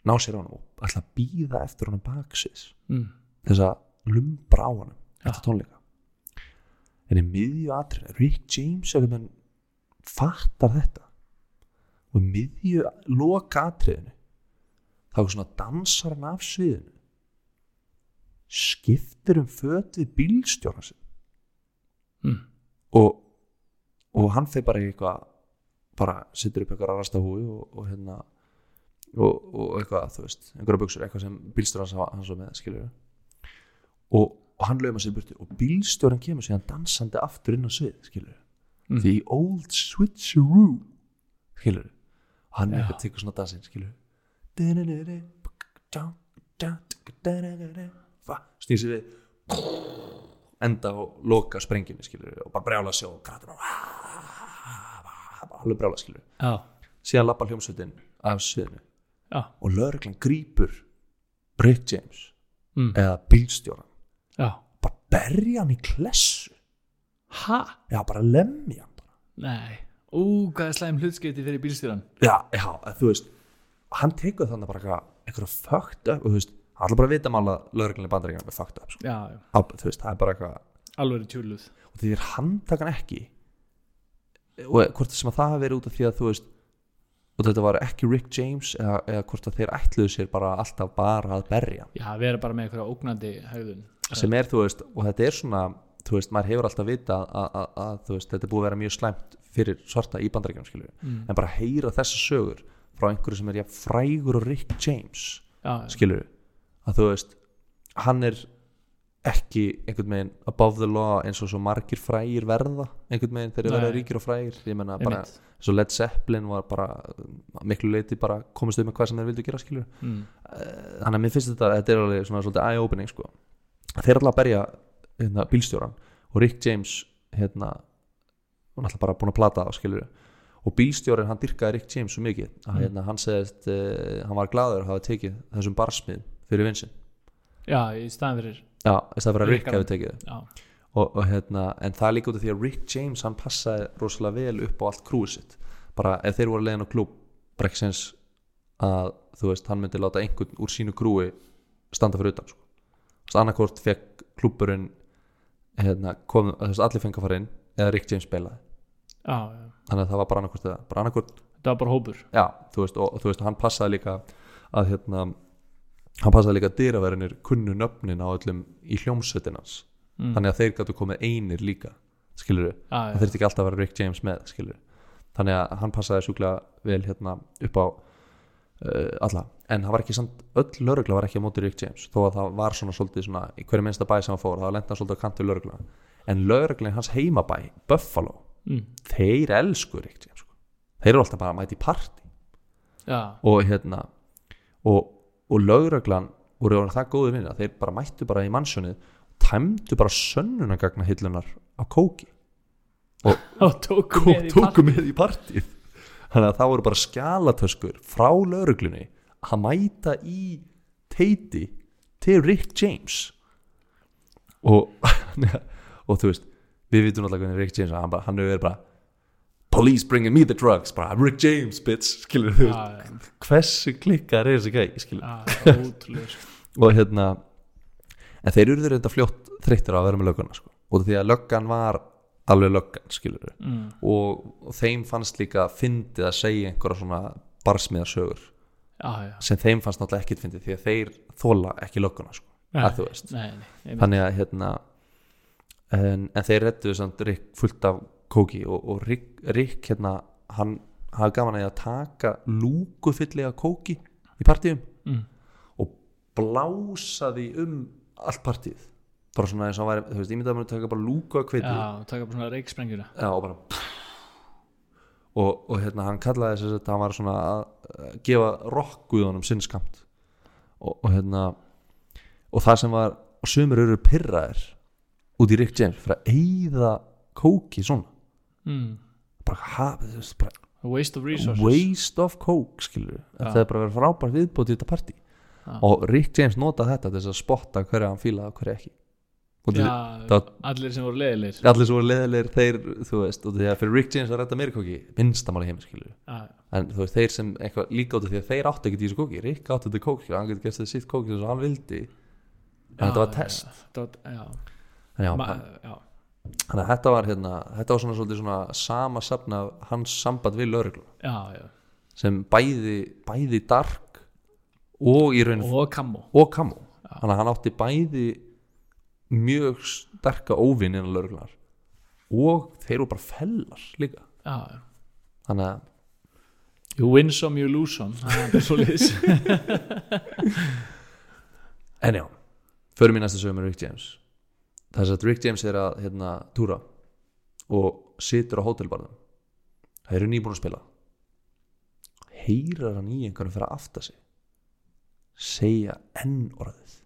ná sér á hann og ætla að býða eftir honum baksins mm, þess að lumbra á Já. eftir tónleika. En í miðju atrið Rick James veginn fattar þetta. Og í miðju loka atriðinu þá er svona dansar hann af sviðinu skiptir um föt við bílstjóra sin mm, og, og hann fyrir bara eitthvað bara sittur upp eitthvað rasta húi og, og hérna og, og eitthvað, þú veist, einhverja buksur eitthvað sem bílstjóran hans, hans var með, skilur og, og hann lauma sér burti og bílstjóran kemur síðan dansandi aftur inn á svið, skilur Mm. the old switcheroo skilur og hann Já. eitthvað tekur svona dansinn, skilur snýr sér við enda og loka sprengjunni skilur og bara brjála sig og kratur bara alveg brjála skilur já, síðan lappa hljómsveitin af sviðinu. Já, og lögreglan grípur Rick James mm, eða bílstjóran já. Bara berja hann í klessu. Ha, já bara lemja hann bara. Nei. Ú, hvað er slæm hlutskipti fyrir bílstjóran já, já, þú veist hann tekur þannig bara eitthvað fucked up og þú veist, hann ætla bara að vita mála lögreglan í bandaríkjana með fucked up sko. já, já, Á, þú veist, það er bara eitthvað alveg tjúluð og því er handtakan ekki og hvort sem að það hafi verið út af því að þú veist og þetta var ekki Rick James eða, eða hvort að þeir ætluðu sér bara alltaf bara að berja. Já, vera bara með einhverja ógnandi haugðun sem er þú veist og þetta er svona þú veist maður hefur alltaf vita að, þetta er búið að vera mjög slæmt fyrir svarta í bandaríkjum skilju mm, en bara heyra þessa sögur frá einhverju sem er jafn frægur og Rick James já, já, skilur að þú veist hann er ekki einhvern veginn above the law eins og svo margir frægir verða einhvern veginn þegar þeir verða ríkir og frægir. Ég menna bara, svo Led Zeppelin var bara miklu leiti bara komist um með hvað sem þeir vildu gera skilur mm, þannig að mér finnst þetta, þetta er alveg svona svolítið eye-opening sko. Þeir alltaf berja hérna, bílstjóran og Rick James hérna hann alltaf bara búin að plata það skilur og bílstjórin hann dyrkaði Rick James svo mikið að Mm. hérna, hann segist uh, hann var glaður að hafa tekið þessum barsmið fyrir vinsin já, í staðan fyrir já, þess að vera Rick hefði tekið já, og, og hérna, en það er líka út af því að Rick James hann passaði rosalega vel upp á allt krúið sitt. Bara ef þeir voru leiðin á klúb sens að þú veist, hann myndi láta einhvern úr sínu krúi standa fyrir utan sko. annarkort fekk klúburinn hérna, kom, veist, allir fengi að fara inn eða Rick James spilaði. Já, já, þannig að það var bara annarkort bara annarkort, það var bara hópur. Já, þú veist, og, og þú veist, hann passaði líka að hérna hann passaði líka að dyraverinir kunnu nöfnin á öllum í hljómsveitinans mm, þannig að þeir gætu komið einir líka skilur já, það þurfti ekki alltaf að vera Rick James með skilur þannig að hann passaði sjúklega vel hérna upp á uh, alla, en það var ekki samt öll lögregla var ekki á móti Rick James þó að það var svona svolítið svona, í hverju minnsta bæ sem hann fór það lenda hann svolítið að kantu lögregla en lögregla hans heimabæ, Buffalo mm, þeir elsku Rick James sko. þeir eru alltaf bara að mæti í partí. Já, og hérna og, og lögreglan voru orðin það góði vinna, þeir bara mættu bara í mannsjónið tæmdu bara sönnunagagna hillunar á kóki. Og tóku Kó- með í tóku með í partíð þannig að það voru bara skjalatöskur frá lauruglunni að mæta í teiti til Rick James. Og og þú veist, við vitum alltaf hvernig Rick James hann, bara, hann verið bara police bringing me the drugs, bara Rick James bitch, skilur þú veist, hversu klikkar er þessi gæi, skilur já, sko. og hérna en þeir eru reynda fljótt þreyttir að vera með lögguna sko. og því að löggan var alveg löggan skilur mm. og, og þeim fannst líka fyndið að segja einhverja svona barsmiðarsögur já, já, sem þeim fannst náttúrulega ekkit fyndið því að þeir þóla ekki lögguna sko, Nei. að þú veist. nei, nei, þannig að hérna en, en þeir rettuðu samt Rick fullt af kóki og, og Rick, Rick hérna, hann hafa gaman að taka lúkufyllega kóki í partíum mm. og blása því um allt partíð bara svona eins og væri, þú veist, ég myndi að maður taka bara lúku að kveiti já, taka bara svona reiksprengjuna Já, og bara og, og hérna hann kallaði þess að hann var svona að gefa rockguðunum sinn skamt og, og hérna og það sem var, og sumir eru pyrraðir út í Rick James fyrir að eyða kóki svona mm. bara, ha, þú veist, bara waste of resources. Waste of coke skilur Já. þetta er bara verið frábært viðbót í þetta partí. Já. og Rick James notaði þetta til þess að spotta hverja hann fílaði og hverja ekki. Og já, það- allir sem voru leiðilegir. Allir svo leðilegir þeir, þú veist, og því að fyrir Rick James að redda meiri kóki, minnstamáli heim skilur en þú veist, þeir sem eitthvað líka af því að þeir áttu í þessu kóki Rick áttu þetta kóki og hann getur gert þetta sitt kóki sem hann vildi. En þetta var test. þetta var, já, en já, Ma, þannig að þetta var hérna þetta var svona svolítið svona sama safn af hans samband við lauruglu já, já. sem bæði, bæði dark og í raun og kammo. Þannig að hann átti bæði mjög sterka óvinn innan lauruglunar og þeir eru bara fellar líka. Já, þannig að you win some, you lose some. Það er svo liðs En já, förum í næsta sögum með Rick James Þess að Rick James er að hérna, túra og situr á hótelbarðum Það eru nýbúin að spila. Heyrar hann í einhverjum fyrir að afta sig? Segja enn orðið.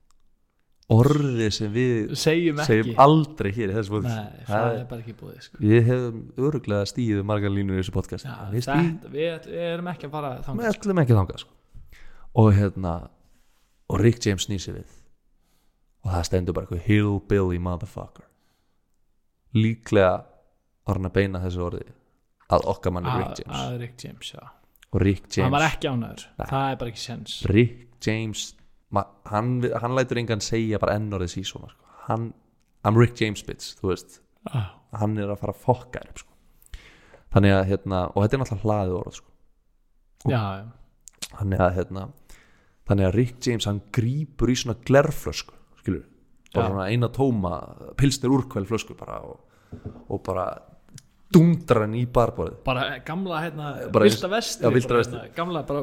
Orðið sem við segjum segjum aldrei hér Nei, það er bara ekki búið sko. Við hefum öruglega stíðið margar línur í þessu podcast. Já, Við þetta, við, við erum ekki að fara við þangað sko. ætlum ekki þangað sko. og hérna og Rick James snýr sig við og það stendur bara eitthvað hillbilly motherfucker. Líklega var hann að beina þessu orði að okkar manni að, Rick James. að Rick James, já. Og Rick hann var James. ekki ánæður, það er bara ekki sens. Rick James hann, hann lætur engan segja bara enn orðið sí svona sko. hann, I'm Rick James bitch þú veist, ah, hann er að fara að fokka þér sko. þannig að hérna og þetta er náttúrulega hlaðið orð sko. já, já, þannig að hérna þannig að Rick James hann grípur í svona glerflösku bara svona eina tóma pilsnir úrkvæl flösku bara og, og bara dundrar hann í barborðið. Bara gamla hérna, Bara vilda vestri já, vestri. hérna, gamla bara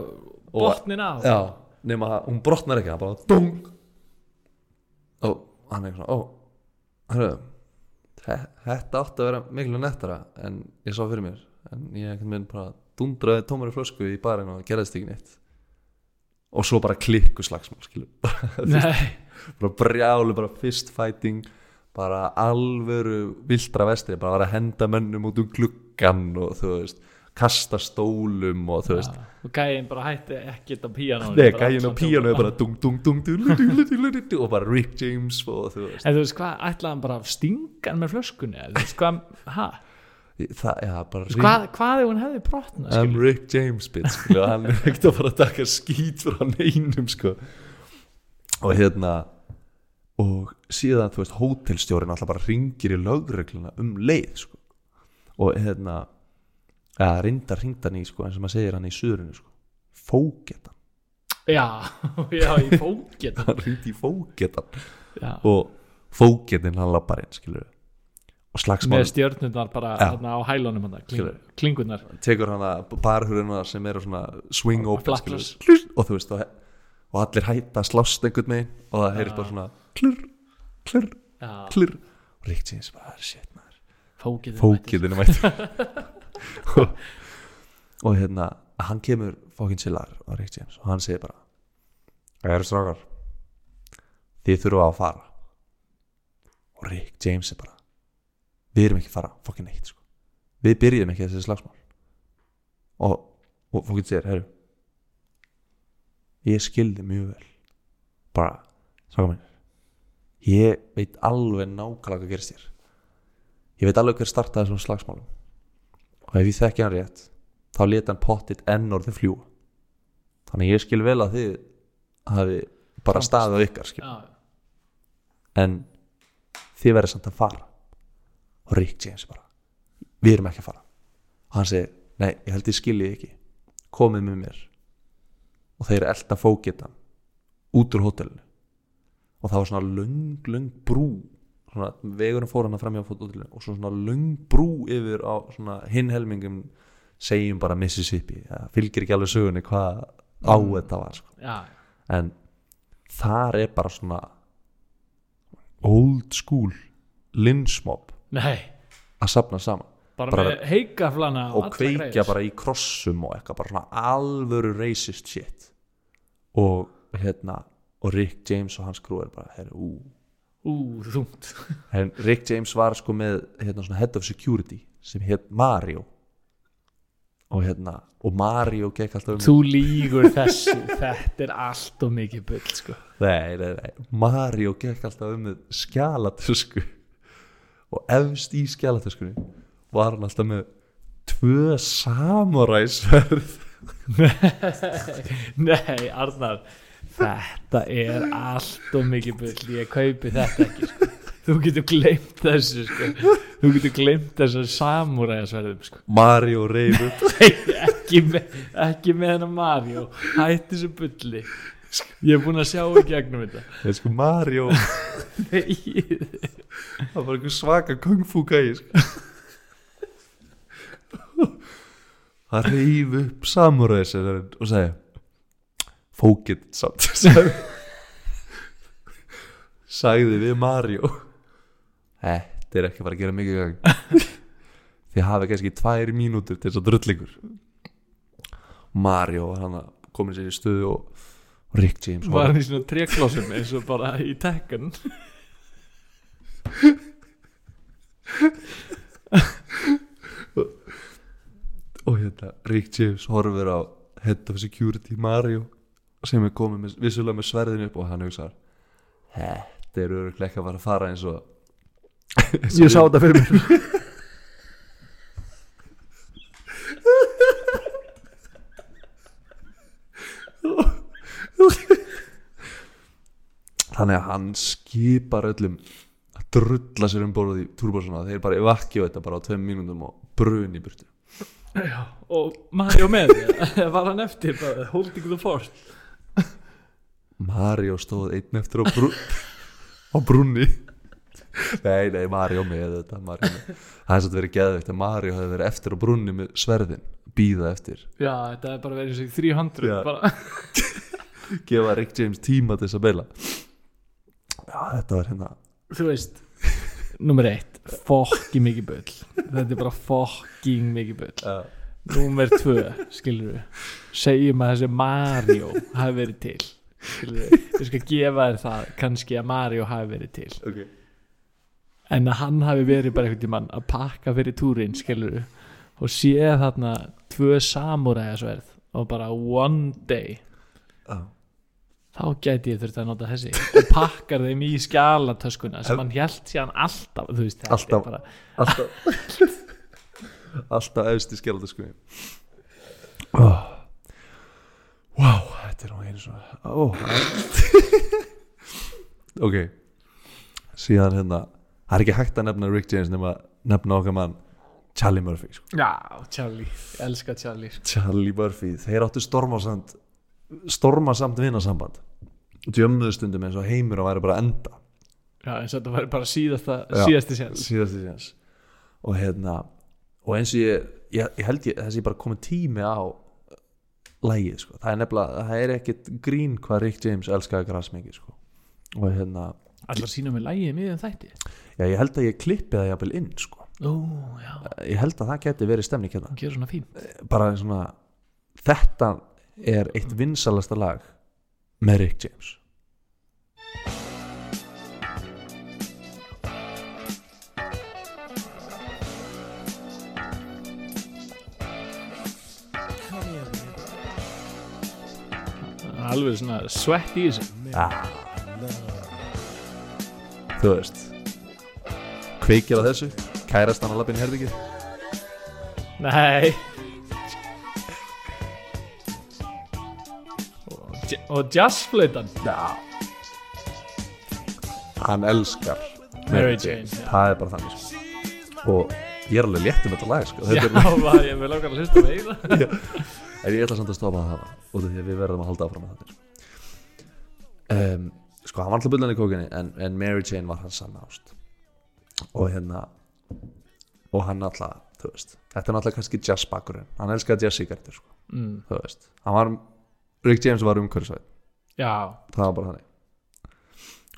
botnin af já, nema hún brotnar ekki hann bara dung og hann er svona ó, hörru þe- þetta átti að vera miklu nettara en ég sá fyrir mér. En ég einhvern veginn bara dundraði tómari flösku í barinn og gerðist ekki neitt. Og svo bara klikku slagsmál skilur nei, bara brjálu, bara fistfighting bara alvöru vildra vestri, bara var að henda mönnum út um gluggan og þú veist kasta stólum og þú veist ja, og gæin bara hætti ekkert á píanónu neða gæin á píanónu bara dung dung dung og bara Rick James og þú veist en þú veist hvað, ætlaðan bara stingan með flöskunni eða þú veist hvað, hæ Þa, ja, hvað, hvað ef hún hefði brotna I'm skilur? Rick James bitch, skilur, hann er ekkert að fara að taka skýt frá neinum sko. og hérna og síðan, þú veist, hótelstjórin alltaf bara ringir í lögregluna um leið, sko. Og hérna eða reyndar hringd hann í, sko, eins og maður segir hann í suðrinu, sko. Fógetan, já, já, í fókið hann ringdi í fógetan. Já, og fógetin hann lappar inn, og slagsmál með stjörnundar bara Já. hérna, á hælunum hana, kling, klingunar tekur hann að barhurina sem eru svona swing open og þú veist og, og allir hætta slást einhvern megin og það heyrist bara svona klur, já, klur og Rick James bara shit maður. Fókið fókiðinu mættur og, og hérna hann kemur fókin silar á Rick James og hann segir bara það eru strákar þið þurfa að fara. Og Rick James er bara við erum ekki að fara fókin neitt sko. við byrjum ekki þessi slagsmál. Og, og fókin segir herru ég skildi mjög vel. Bara strákar minn ég veit alveg nákvæmlega hvað gerist hér. Ég veit alveg hver startaði þessum slagsmálum. Og ef ég þekki hann rétt þá leta hann pottit enn orðið fljúa þannig ég skil vel að þið hafi bara staðið ykkar skil. en þið verður samt að fara. Og Rick James bara við erum ekki að fara. Og hann segir, nei, ég held ég skilji ekki. Komið með mér. Og þeir elda fókitan út úr hótelinu og það var svona löng, löng brú. Svona, vegurinn fór hann að framjá hótelinu og svo svona löng brú yfir á svona hinn helmingum segjum bara Mississippi. Það fylgir ekki alveg sögunni hvað á þetta var sko. já, en þar er bara svona old school linsmob nei. að sapna saman. Bara, Bara- með heikaflana og kveikja greiðar. bara í krossum og eitthvað bara svona alvöru racist shit. Og hérna og Rick James og hans grú er bara herri, ú. ú, þungt En Rick James var sko með hérna head of security sem hétt Mario og hérna og Mario gekk alltaf um þú lígur þessu þetta er allt og mikið bull sko. nei, nei, nei. Mario gekk alltaf um með skjalatösku og efst í skjalatöskunni var hann alltaf með tvö samuræsverð nei, Arnar þetta er allt og mikið bull ég kaupi þetta ekki sko. þú getur glemt þessu sko. þú getur glemt þessu samúræðasverðum sko. Mario reyf upp ekki, með, ekki með hennar Mario hætti þessu bulli ég er búin að sjá í gegnum þetta Nei, sko Mario það var einhver svaka kung fu gæi sko. það reyf upp samuræsverðin og segi fókitt samt. Sagði, við Mario. Þetta er ekki að fara að gera mikið gang þið hafi kannski tvær mínútur til þess að drullingur Mario hann komin sér í stöðu og Rick James var hann í svona tréklossum eins og bara í tekkan og hérna Rick James horfir á head of security Mario sem er komið með, vissulega með sverðin upp og hann hugsar þetta er öruglega ekki að fara að fara eins og ég sá þetta fyrir mér. Þannig að hann skipar öllum að drulla sér um borðið í turbosuna þeir bara evakju þetta bara á tveim mínúndum og brun í burtu. Já, og Mario með var hann eftir bara, holding the fort Mario stóð einn eftir á, brú, á brunni nei, nei, Mario með þetta Mario með. það satt verið geðveikt að Mario hefði verið eftir á brunni með sverðin býða eftir. Já, þetta er bara verið eins og í 300 Já. bara, gefa Rick James tíma til þess að beila já, þetta var hérna þú veist nummer eitt, fokki mikið bull. Þetta er bara fokking mikið bull. Uh, nummer tvö, skilur við segjum að þessi Mario hafi verið til ég skal gefa þér það kannski að Mario hafi verið til. Okay. en að hann hafi verið bara einhvern tímann að pakka fyrir túrin skilur og sé þarna tvö samúræðasverð og bara one day. Uh, þá gæti ég þurft að nota þessi. Og pakkar þeim í skjalatöskuna sem hann held síðan alltaf þú veist, þetta Alltaf. bara alltaf. Alltaf í skjálta sko oh. Wow þetta er nú einu svona oh. ok síðan hérna það er ekki hægt að nefna Rick James nema að nefna okkar mann Charlie Murphy sko. já, Charlie, ég elska Charlie. Charlie Murphy, þeir áttu stormasamt stormasamt vinasamband djömmuðu stundum eins og heimur og væri bara að enda já, eins og þetta var bara síðasta Já. síðasti séns síðasti síðans og hérna og eins og ég, ég, ég held ég þessi bara komið tími á lægið sko, það er nefnilega það er ekkit grín hvað Rick James elskaði græs mikið sko. Og hérna, allar sína með lægið miðum þætti? Já ég held að ég klippi það jafnvel inn sko, ó, já, ég held að það geti verið stemning hérna, gerur svona fín bara svona þetta er eitt vinsalasta lag með Rick James alveg svona svett í þessu. Já Þú veist Kveikir á þessu Kærastan á lappin herbyggið nei. Og, og jazzflautan. Já. Hann elskar Mary Jane, já. Það er bara þannig sko. Og ég er alveg létt um þetta lag sko. Já, þetta er, maður, ég vil langar að hlusta með það en ég ætla samt að stoppa það út af því að við verðum að halda áfram með þetta um, sko, hann var alltaf bullan í kókinni en, en Mary Jane var hans sann ást. Og hérna og hann alltaf, þú veist þetta er alltaf kannski jazzbakkurinn, hann elskaði jazz-sigartir sko, mm. þú veist hann var, Rick James var umhverfisvæð Já, það var bara þannig.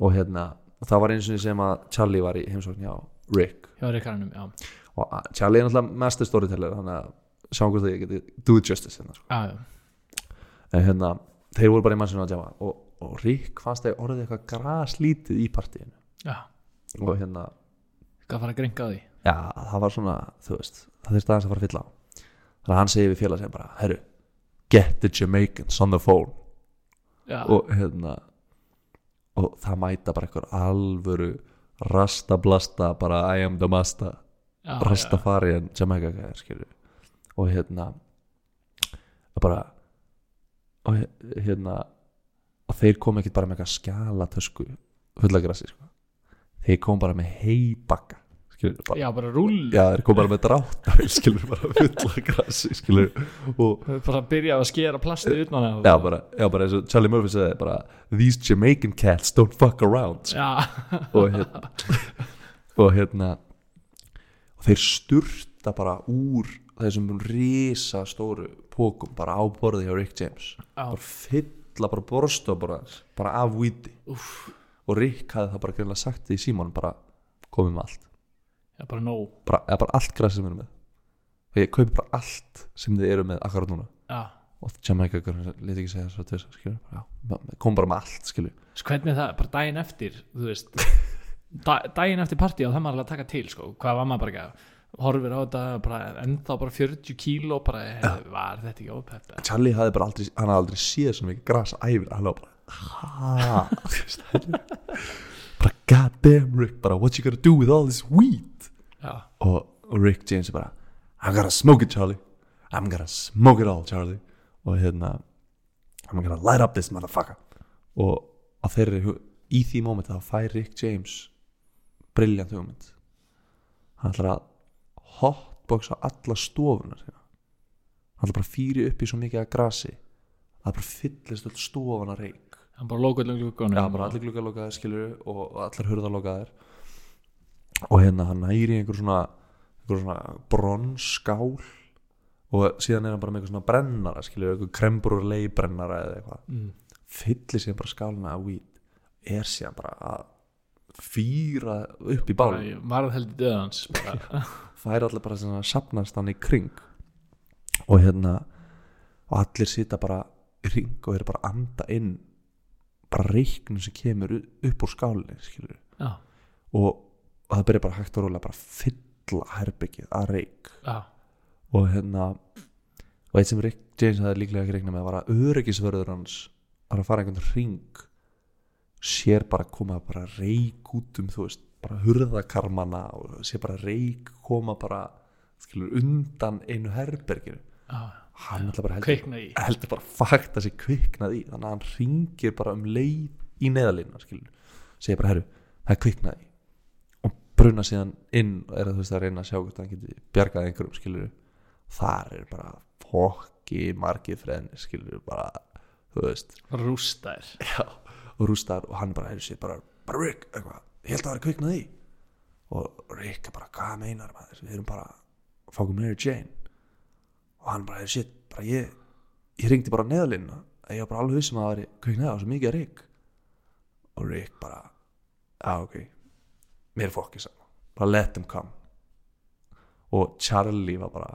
Og hérna, það var eins og sem að Charlie var í heimsókn hjá Rick. Hjá Ríkarnum, já. Og að- Charlie er náttúrulega mestur storyteller þannig að sjáum hvort það ég geti do it justice hérna, sko. Já, en hérna, þeir voru bara í mannsinu að djama og, og Rick fannst þeir orðið eitthvað graslítið í partíinu. Já. Og hérna, Hvað fara að gringa því. Já, það var svona þú veist, það þurfti aðeins að fara að fylla á. Þannig að hann segi við félag sem bara, herru get the Jamaicans on the phone. Já, og hérna og það mæta bara einhver alvöru rasta blasta bara I am the master. Já, Rastafari en Jamaica gæðir skilur og hérna og bara og hérna og þeir kom ekki bara með eitthvað skjala tösku fulla grassi sko. þeir kom bara með heibakka bara, já, bara rúll. Já þeir kom bara með dráttar skilur bara fulla grassi skilur og bara að byrja að skera plastið utan á já bara, já bara eins og Charlie Murphy segi bara these Jamaican cats don't fuck around. Já, og hérna og hérna og þeir sturta bara úr þessum risa stóru pókum bara á borði hjá Rick James. Já, bara fylla bara borstofa bara af víti. Úff, og Rick hafði það bara greinlega sagt í símón bara komið með allt. Já, bara nóg. Bara, eða bara allt græs sem við erum með. Og ég kaupi bara allt sem þið eru með akkurat núna. Já, og Jamaica lítið ekki segja svo bara, já, kom bara með allt hvernig er það, bara daginn eftir þú veist da, daginn eftir partí og það maður alveg að taka til sko. hvað var maður bara ekki að horfir á þetta bara, ennþá bara 40 kíló bara, ja. var þetta ekki ópeppa Charlie hafði bara aldrei, hann hafði aldrei séð svo mikið græs æfir, hann var bara bara god damn Rick bara what you gonna do with all this weed já, og, og Rick James bara I'm gonna smoke it Charlie. I'm gonna smoke it all Charlie. Og hérna I'm gonna light up this motherfucker. Og á þeirri í því mómenti þá fær Rick James brilljant hugmynd. Hann ætlar að hotboxa alla stofuna sína hann ætlar bara að fýri upp í svo mikið að grasi að bara fyllist öll stofana reik hann bara lókuð lengur glukkanum Já, bara allir gluggar lokaðir skilur og allar hurðar lokaðir. Og hérna hann næri einhver svona einhver svona bronsskál og síðan er hann bara með einhver svona brennara skilur, einhver krembur og leibrennara eða eitthvað. Mm. fyllir síðan bara skálina af weed. Er síðan bara að fýra upp í bál. Varð heldur döðans bara, fær allir bara svona sapnast hann í kring. Og hérna og allir sita bara í ring og eru bara anda inn bara reiknum sem kemur upp úr skálinni skilur já, og, það byrja bara hægt og rólega bara fylla herbyggið að reik já, og hérna og eitt sem Rick James hafði líklega ekki reiknað með var að öryggisvörður hans var að fara einhvern ring sér bara koma bara reik út um þú veist bara hurðakarmana og sér bara reik koma bara skilur undan einu herberginu. Já, hann ætla bara heldur, heldur bara fakt að sé kviknað í þannig að hann ringir bara um leið í neðalínuna skilur segir bara herru, það er kviknað í. Og bruna síðan inn og er að þú veist að reyna að sjá hvort hann geti bjargað einhverjum skilur þar er bara fokki margið freðni skilur bara þú veist. Rústaðir já, og rústar og hann bara hefur sér bara, bara Rick, eitthvað, ég held að það er kviknað í. Og Rick er bara, hvað meinar maður? Við erum bara, fákum Mary Jane. Og hann bara, sér bara ég, ég ringdi bara neðalinn að ég var bara alveg vissum að það væri kviknað á svo mikið að Rick. Og Rick bara, já ok mér er fokkið saman, bara let them come. Og Charlie var bara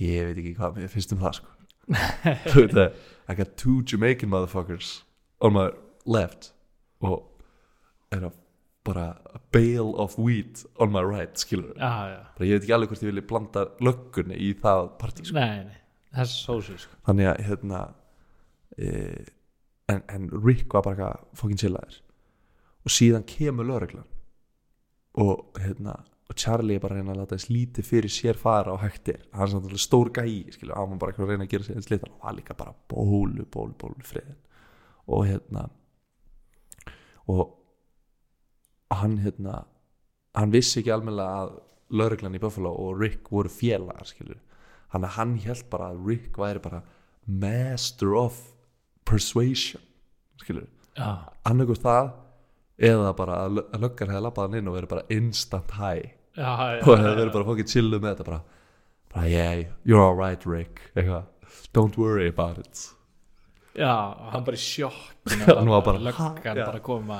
ég veit ekki hvað mér finnst um það sko. Þú veit það, I got two Jamaican motherfuckers on my left. Og er að bara a bale of weed on my right skilur já, bara ég veit ekki alveg hvort ég vilja blanda löggunni í það partí sko. nei, nei. Þessi sósu sko. þannig að hérna e, en, en Rick var bara fokkin chillaðir og síðan kemur lögreglan. Og hérna og Charlie er bara að reyna að láta þess lítið fyrir sér fara á hættir hann er alveg stór gæi skilur, hann var bara að reyna að gera sér eins litan og var líka bara bólu, bólu, bólu friðin og hérna og hann hérna hann vissi ekki almennilega að lauruglan í Buffalo og Rick voru félagar skilur hann hann held bara að Rick væri bara master of persuasion skilur já, annarkur það eða bara að lö- að löggan hefði labbað hann inn og verið bara instant high. Já, já, og hefði verið bara fokkið chillu með þetta bara, bara yeah, you're alright Rick eitthvað, don't worry about it já, hann bara í sjokk Hann var bara, löggan bara að koma.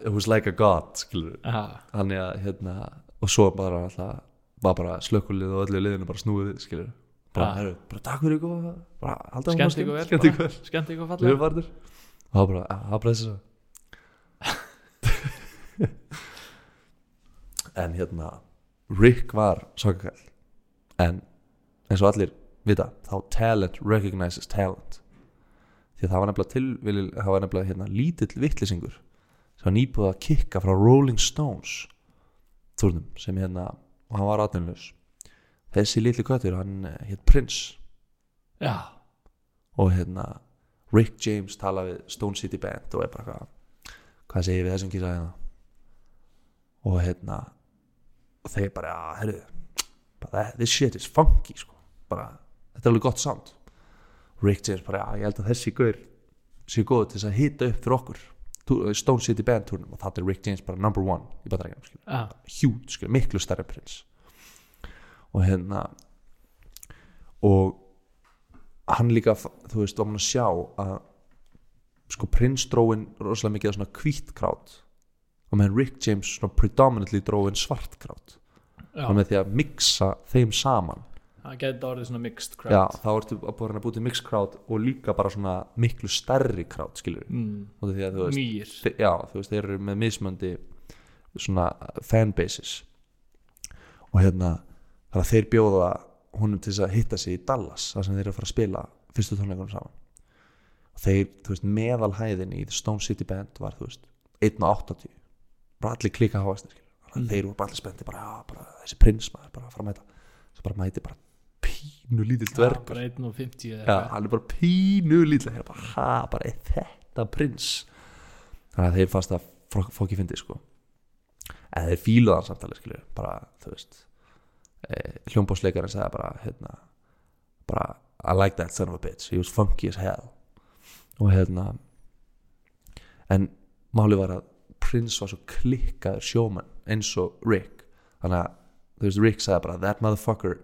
It was like a god skilur já, þannig að hérna og svo bara alltaf var bara slökkulið og öllu liðinu bara snúið við, skilur bara, Ja. herru, bara takk fyrir ykkur skemmt ykkur vel skemmt ykkur skemmt ykkur varnir og það bara, að það bara þessi en hérna Rick var svakakall en eins og allir vita þá talent recognizes talent því að það var nefnilega til það var nefnilega hérna lítill vittlisingur sem var nýbúið að kikka frá Rolling Stones túrnum sem hérna og hann var atvinnlaus þessi litli köttur hann hétt Prince. Já, og hérna Rick James tala við Stone City Band og er bara hvað hvað segir við þessum kísa hérna? Og hérna og þeir bara, já, herru this shit is funky sko. Bara, þetta er alveg gott sound Rick James bara, já, ég held að þessi gaur sé góð til þess að hita upp fyrir okkur. Tú- Stone City Band turnum og það er Rick James bara number one í bandarækjum huge, skilur, miklu stærri prins. Og hérna og hann líka, þú veist, var mann að sjá að sko prins dróin rosalega mikið af svona hvít krát. Og meðan Rick James svona predominantly dróin svart krát. Og með því að mixa þeim saman það geti orðið svona mixed já, crowd þá ertu að búið að búið til mix krát og líka bara svona miklu stærri krát skilur mm. og því að þú veist nýr Þe- já, þú veist, þeir eru með mismöndi svona fanbases og hérna þannig að þeir bjóða honum til þess að hitta sig í Dallas þar sem þeir eru að fara að spila fyrstu tónleikunum saman. Og þeir, þú veist, meðalhæðin í The Stone City Band var, þú veist 1.80 bara allir klika að Mm. þeir voru bara allir spendi bara, já, bara þessi prins maður bara að fara að mæta. Svo bara mæti bara pínu lítill dvergur. bara 1 og 50 eða Já, eitthvað. hann er bara pínu lítið Það er bara, ha, bara er þetta prins. Þannig að þeir fannst að fólki fyndi, sko. En þeir fíluðu hann samtalið, skilju Bara, þú veist e, Hljómbósleikarinn sagði bara, hérna Bara, I like that son of a bitch. He was funky as hell. Og hérna En máli var að prins var svo klikkaður sjómann eins og Rick. Þannig að, þú veist, Rick sagði bara That motherfucker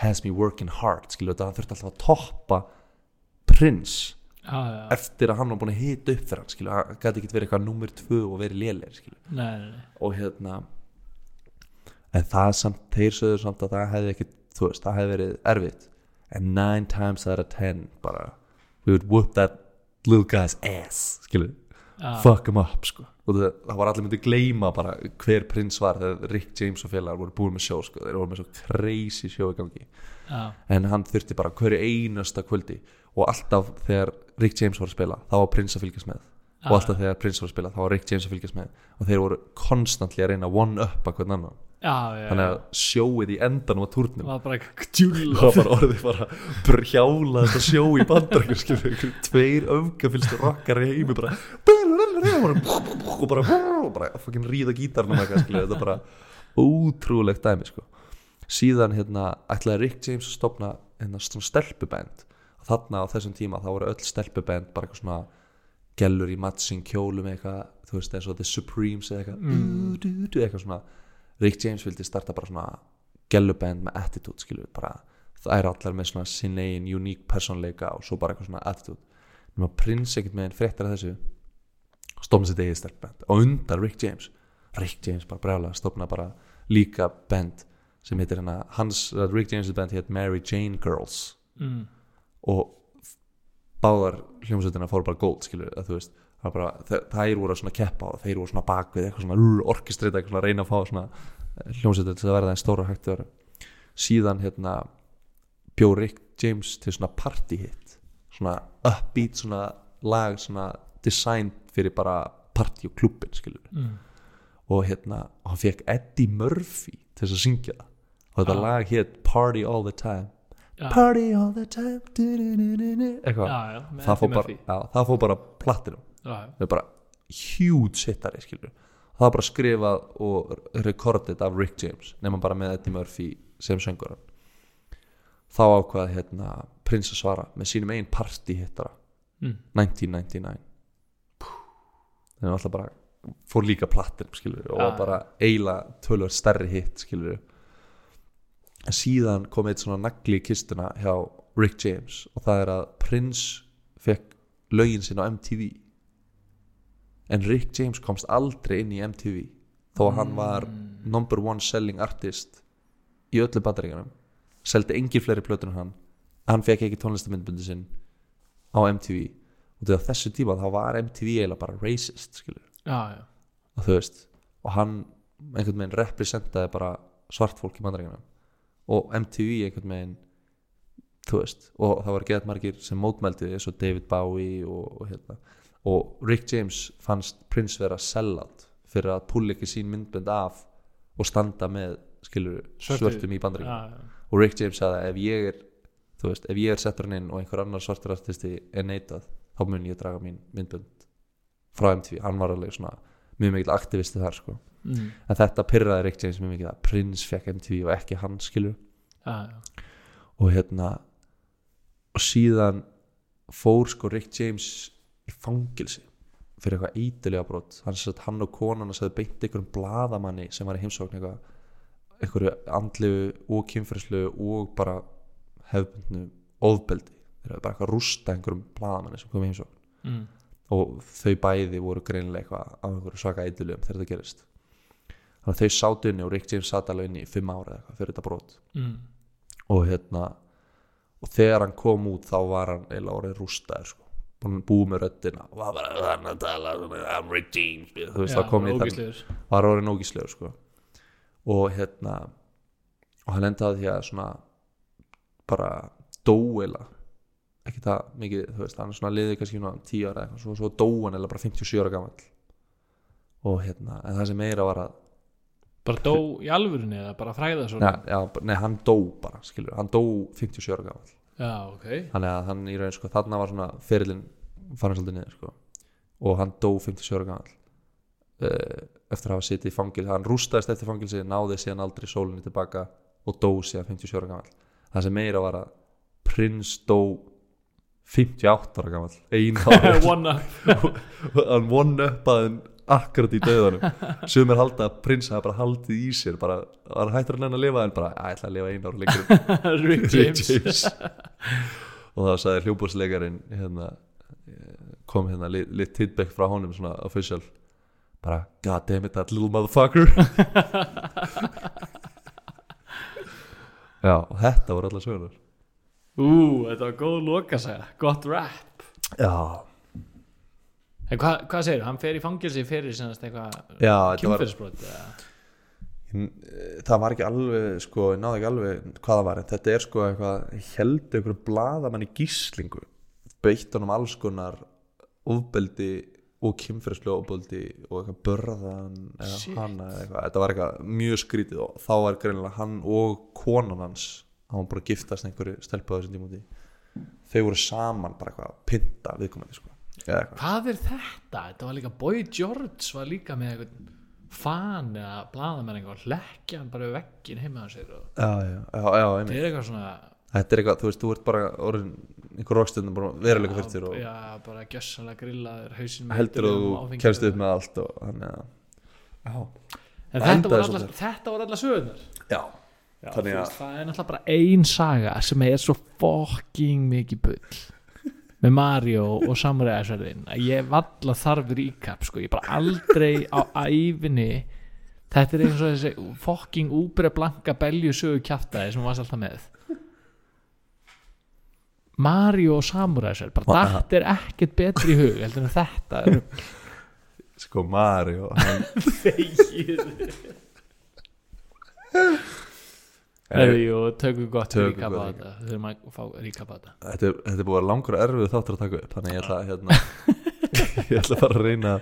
has me working hard skilur þetta, hann þurfti alltaf að toppa prins já, já, eftir að hann var búin að hita upp fyrir hann skilur, hann gæti ekki verið eitthvað nummer tvö og verið lélegir skilur, nei, nei, nei. og hérna en það samt, þeir sögðu samt að það hefði ekki, þú veist, það hefði verið erfitt. And nine times out of ten bara, we would whoop that little guy's ass, skilur. Já, fuck him up, sko og það, var allir myndi gleyma bara hver prins var þegar Rick James og félagar voru búin með sjó, sko, þeir voru með svo crazy sjó í gangi. Já, en hann þurfti bara hverju einasta kvöldi og alltaf þegar Rick James var að spila þá var Prince að fylgjast með. Og Já. alltaf þegar Prince var að spila þá var Rick James að fylgjast með. Og þeir voru konstantli að reyna að one-uppa hvern annan þannig að sjóið í endanum á það túrnum. Var bara það var bara orðið bara brjála þetta sjó í ykkur tveir öfgafylstu rockar í heimi bara og bara bara fokkin ríða gítarnum þetta bara ótrúlegt dæmi sko. Síðan hérna ætlaði Rick James að stopna hérna stelpuband. Þarna á þessum tíma þá voru öll stelpuband bara eitthvað svona gellur í matching kjólum eitthvað þú veist eins og The Supremes eitthvað. Mm. eitthvað svona Rick James vildi starta bara svona gelluband með attitude skilur við bara það er allar með svona sinn eigin uník personleika og svo bara eitthvað svona attitude. Nema prins ekkert með einn fréttar af þessu stofna sitt eigið stelpband og undan Rick James. Rick James bara brjálega stofna bara líka band sem heitir hérna hans, Rick James' band heit Mary Jane Girls. Mm. og báðar hljómsveitina fóru bara gold skilur að þú veist það bara, þær voru að keppa og þeir voru svona bak við eitthvað svona orkestrita eitthvað svona reyna að fá svona hljómsveitina til að verða en stóra hægt vera. Síðan hérna bjó Rick James til svona party hit svona upbeat svona lag svona design fyrir bara party og klubbin skilur Mm. og hérna hann fekk Eddie Murphy til þess að syngja það. Og þetta Ah. lag hétt Party All The Time. Já. Party All The Time du, du, du, eitthvað. já, með það, fór bara, bara plattinum það er bara huge hittari skilur það það var bara skrifað og recorded af Rick James nema bara með Eddie Murphy sem söngur þá ákvað hérna prins að svara með sínum einn party hittara. Mm. 1999 þannig að alltaf bara fór líka plattir skilur og var bara eiginlega tölvöld stærri hitt skilur en síðan kom eitt svona nagli í kistuna hjá Rick James og það er að Prince fekk lögin sinna á MTV en Rick James komst aldrei inn í MTV þó að hann var number one selling artist í öllu bandaríkanum seldi engin fleiri plötur en hann. Hann fekk ekki tónlistamindbundi sinn á MTV og þessu tíma þá var MTV eiginlega bara racist já, já, og þú veist og hann einhvern veginn representaði bara svart fólk í bandaríkanum og MTV einhvern veginn þú veist, og það var gett margir sem mótmældi og David Bowie og, og, hérna, og Rick James fannst Prince vera sellout fyrir að púla ekki sín myndbönd af og standa með skilur Svörtu- svörtum í bandaríkanum já, já. og Rick James sagði að ef ég er veist, ef ég er settur hann inn og einhver annar svartur artisti er neitað þá mun ég draga mín myndbönd frá MTV, hann var alveg svona mjög mikil aktivisti þar sko Mm. en þetta pyrraði Rick James mjög mikið að Prince fekk MTV og ekki hann skilur já. og hérna og síðan fór sko Rick James í fangilsi fyrir eitthvað ítilega brot. Hann, satt, hann og konan hans hefði beint einhverjum bladamanni sem var í heimsókn eitthvað einhverju andlegu og kynferðslu og bara hefbundnu ofbeldi. Þeir hefði bara eitthvað rústa einhverjum bladamanni sem kom í heimsókn. Mm. og þau bæði voru greinilega eitthvað á einhverju svaka eitilum þegar þetta gerist. Þannig að þau sátu inni og Rick James satt alveg inni í fimm ára eitthvað fyrir þetta brot. Mm. og hérna og þegar hann kom út þá var hann eiginlega orðið rústaður sko. að búið með röddina. Og var bara hann að tala I'm James þú veist Já, það kom í þann var orðið nógislegur sko. Og hérna og hann endaði því að svona bara dóela ekki það mikið, þú veist, hann er svona liðið kannski svona 10 ára eitthvað, svo, svo dó hann eða bara 57 ára gamall. Og hérna, en það sem meira var að bara dó í alvörunni eða bara fræða já, svona já, nei, hann dó bara, skilur, hann dó 57 ára gamall já, ok. Þannig að hann í raun sko, þarna var svona fyrirlin farin svolítið niður sko. Og hann dó 57 ára gamall uh, eftir að hafa sitið í fangil hann rústaðist eftir fangilsi, náði síðan aldrei sólinni tilbaka og dó síðan 57 ára gamall. Það sem meira var að prins dó 58 ára gamall einn ára one up. Hann one uppaði hann akkurat í döðanum sem er halda að prins hafa bara haldið í sér bara, var hættur hann að lifa? En bara, að ég ætla að lifa einn ára lengur. Rick James. Og þá sagði hljómbúsleikarin hérna, kom hérna lit, lit tidback frá honum svona official bara god damn it that little motherfucker. Já og þetta voru allar sögunar ú, þetta var góð loka segja gott rap. Já, en hvað hva segir hann fer í fangilsi fyrir semast eitthvað eða? það var ekki alveg sko, ég náði ekki alveg hvað það var en þetta er sko eitthvað, heldur einhverju bladamann í gíslingu beitt honum alls konar ofbeldi og kynferðslu ofbeldi og eitthvað börðan eða Shit. hana eða eitthvað, þetta var eitthvað mjög skrítið og þá var greinilega hann og konan hans hann bara giftast einhverju stelpu á þessum tímúti þau voru saman bara eitthvað að pynta viðkomandi sko hvað er þetta? þetta var líka Boy George var líka með eitthvað fan eða blaðamenning og leggja hann bara við veggin heima á sér og þetta er eitthvað svona þetta er eitthvað, þú veist, þú ert bara orðin einhver rockstundum bara veruleika fyrir þér og já, bara gjössalega grillaður hausinn heldur áfengi- kemst upp með allt og þannig að þetta var, alla, sögurnar? Já. Já, Þannig að- það er náttúrulega bara ein saga sem er svo fucking mikið bull með Mario og Samurai-sverðin að ég valla þarf recap sko, ég bara aldrei á æfinni þetta er eins og þessi fucking úbre blanka belju sögu kjaftaði sem varst alltaf með. Mario og Samurai-sverð bara þetta er ekkert betri í hug heldur en þetta er sko Mario hann, þegið Jú, tökum gott recap á þetta. Við þurfum að fá recap á þetta. Þetta, er, þetta er búið að langur og erfið þáttur að taka upp þannig ég ætla hérna, ég ætla að fara að reyna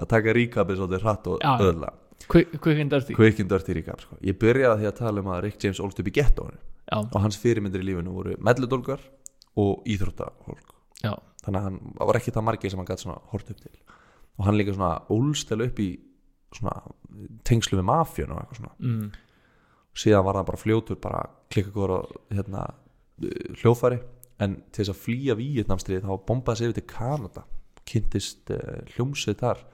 að taka recapið svolítið hratt og Já. öðla. Quick and dirty. Recap sko. ég byrjaði að því að tala um að Rick James ólst upp í gettóinu Já, og hans fyrirmyndir í lífinu voru melludólgar og íþróttahólk þannig að hann var ekki það margir sem hann gæti hort upp til. Og hann líka svona ólstel upp í svona tengslu við mafjun og eitthvað svona. Mm. Síðan var það bara fljótur bara klikka góður og hérna hljóðfæri. En til þess að flýja Víetnamstrið þá bombaði sig yfir til Kanada. Kynntist uh, hljómsið þar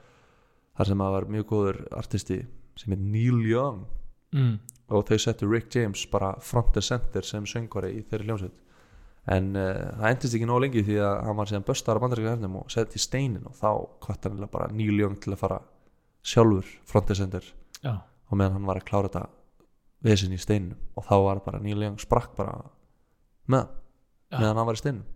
þar sem að var mjög góður artisti sem er Neil Young. Mm. og þau settu Rick James bara front and center sem söngvari í þeirri hljómsveit. En uh, það endist ekki nóg lengi því að hann var síðan böstar á bandaríkja hernum og setti í steinin og þá kvart hann bara Neil Young til að fara sjálfur front and center. Já, og meðan hann var að klára þetta vesinn í steininum og þá var bara Neil Young sprakk bara með Já. meðan hann var í steininum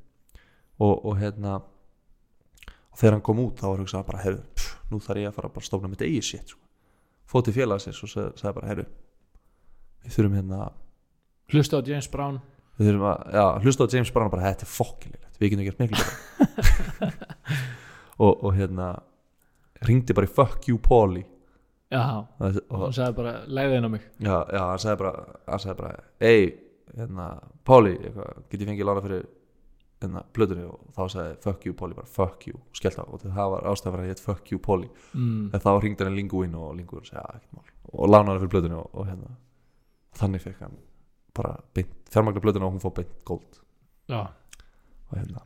og, og hérna og þegar hann kom út þá var hugsað bara pff, nú þarf ég að fara að bara stofna mitt eigi sétt sko. fótt til félagsins og sag- sagði bara heyrðu, við þurfum hérna hlusta á James Brown. Við þurfum að, já, hlusta á James Brown og bara þetta er fokkilegt, við getum gert miklu og, og hérna ringdi bara í fuck you Paulie Já, og, hún sagði bara leiðin á mig. Já, já, hann sagði bara hann sagði bara, ei, hérna Páli, get ég fengið lána fyrir hérna, plötunni? Og þá sagði fuck you Páli, bara fuck you, og skellt á. Og það var ástæðan að hétt fuck you Páli. Mm. en þá ringdi hann Linguin og Linguin sagði, já, ekkert mál. Og lána hann fyrir plötunni og, og hérna þannig fekk hann bara beint, fjármagna plötunni og hún fór beint gold. Já, og hérna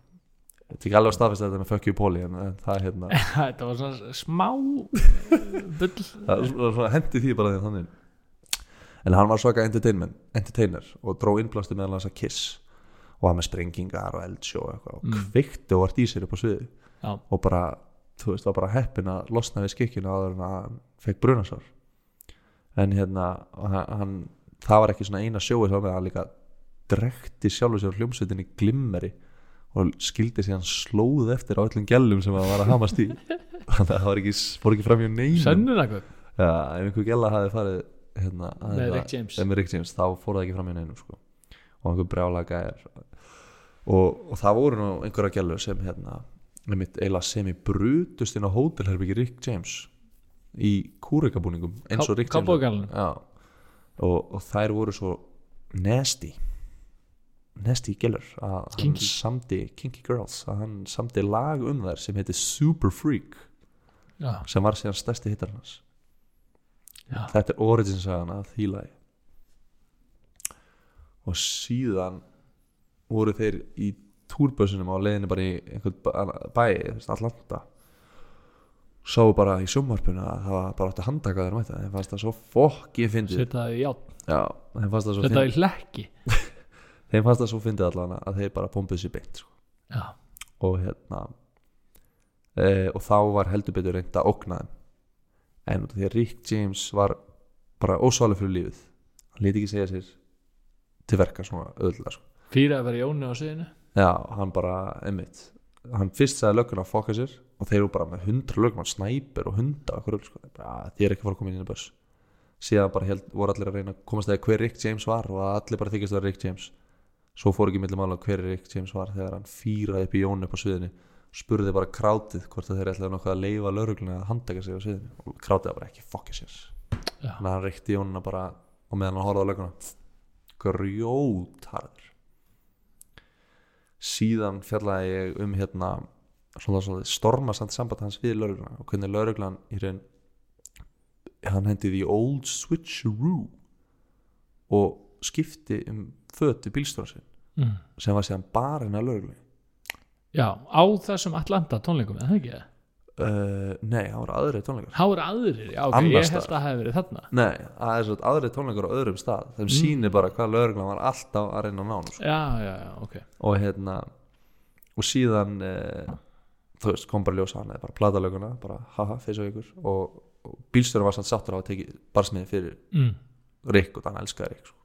Þetta er ekki alveg að staðfesta þetta með fuck you Póli en, það er hérna. Þetta var svona smá uh, bull. Það er svona- hendi því bara því þannig. En hann var svaka entertainment, entertainer og dró innblasti meðal hans að Kiss og var með sprengingar og eldsjó og og Mm. kveikti og vart í sér upp á sviði. Já, og bara, þú veist, var bara heppin að losna við skikkinu áður en að hann fekk brunasár. En hérna hann, hann, það var ekki svona eina sjóið þá með að hann líka drekti sjálfur sér hljómsveitin í glimmeri og skildi sér hann slóð eftir á öllum gælum sem hann var að hamast í. Þannig að það ekki, fór ekki fram hjá neinum. Sönnunagögg Já, ef einhver gæla hafi farið hérna, Með hérna- Rick James. með Rick James, þá fór það ekki fram í neinum sko. og einhver brjála gæjar. Og, og það voru nú einhverja gælu sem hérna, sem í brutust inn á hótelherbyggi Rick James í kúrikabúningum eins og Rick James og, og þær voru svo nasty nasty gælur að hann Kinky. samdi Kinky Girls að hann samdi lag um þær sem heitir Super Freak Já, sem var síðan stærsti hittar hans. Já, þetta er origin sagan að því lagi. Og síðan voru þeir í túrbössunum á leiðinni bara í einhvern bæ, Atlanta. Sáu bara í sjómarpuna að það var bara átt að handtaka þeir mæta þeim fannst það svo fokki fyndið. Setja það í það fyndið í hlekki þeim fannst það svo fyndið allan að þeir bara bombuð sér beint sko. Og hérna e, og þá var heldur betur reynd að ógna þeim. En því að Rick James var bara ósálega fyrir lífið. Hann leti ekki segja sér til verka svona öðlega sko. fyrir að vera Jóni á sviðinu já, hann bara, einmitt hann fyrst sagði lögguna að fokka sér og þeir eru bara með hundra lögum, hann snæpir og hunda og hverju, sko, bara, þið er ekki fara að koma inn í börs. Síðan bara held, voru allir að reyna að komast að hver Rick James var og allir bara þykist að vera Rick James svo fór ekki milli mála hver Rick James var þegar hann fýraði upp í Jónu upp á sviðinu. Spurði bara krátið hvort þeir ætlaði nokkuð að leifa laurugluna að handtaka sig á sviðinu. Og krátið bara ekki fokka sér þannig að hann reykti Jónuna bara og meðan hann horfði á löguna grjótarður síðan fjallaði ég um hérna svona, svona stormasand samband hans við laurugluna og hvernig lauruglan í raun hann hendi því old switcheroo og skipti um fötu bílstjóra sinn mm. sem var síðan bara hennar lauruglunni já á þessum Atlanta tónleikum eða ekki það? uh, nei, það voru aðri tónleikar Há eru aðrir, já ok, Annars ég held að það hefði verið þarna nei, það er svona aðri tónleikar á öðrum stað þeim Mm. sýnir bara hvað lauruglan var alltaf að reyna að ná hann sko. Já, já, já, ok og hérna og síðan eh, þú veist, kom bara ljósa hann eða bara platalöguna, bara haha, feysa ykkur og, og bílstjórum var samt sáttur á að teki barsmiði fyrir mm. Rick og hann elskaði Rick sko.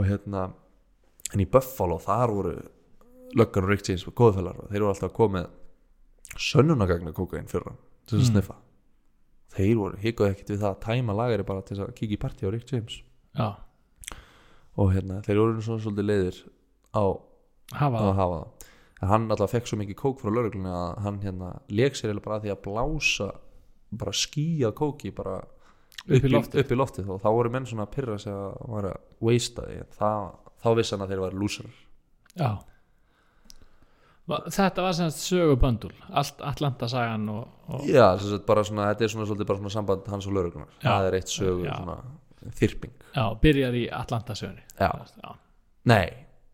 Og hérna en í Buffalo þar voru löggan og James og góðfælar og þeir voru alltaf að koma með sönnunagagna kókain fyrir hann til þess að Mm. sniffa. Þeir voru, hikaðu ekkert við það að tæma lagari bara til þess að kíkja í partí á James. Já, og hérna, þeir voru svona svolítið leiðir á hafa að hafa það. En hann alltaf fekk svo mikið kók frá lauruglunni að hann hérna leik sér eiginlega bara því að blása bara skýja kóki bara Upp í upp í loftið. og þá voru menn svona að pyrra sig að það, þá vissi hann að þeir var lúsar Já. Þetta var semst söguböndul allt Atlanta sagan og, og Já, sagt bara svona, þetta er svona bara svona samband hans og lauruglunar Já. Það er eitt svona þyrping. Já, byrjar í Atlanta sögunni Já. já, Nei,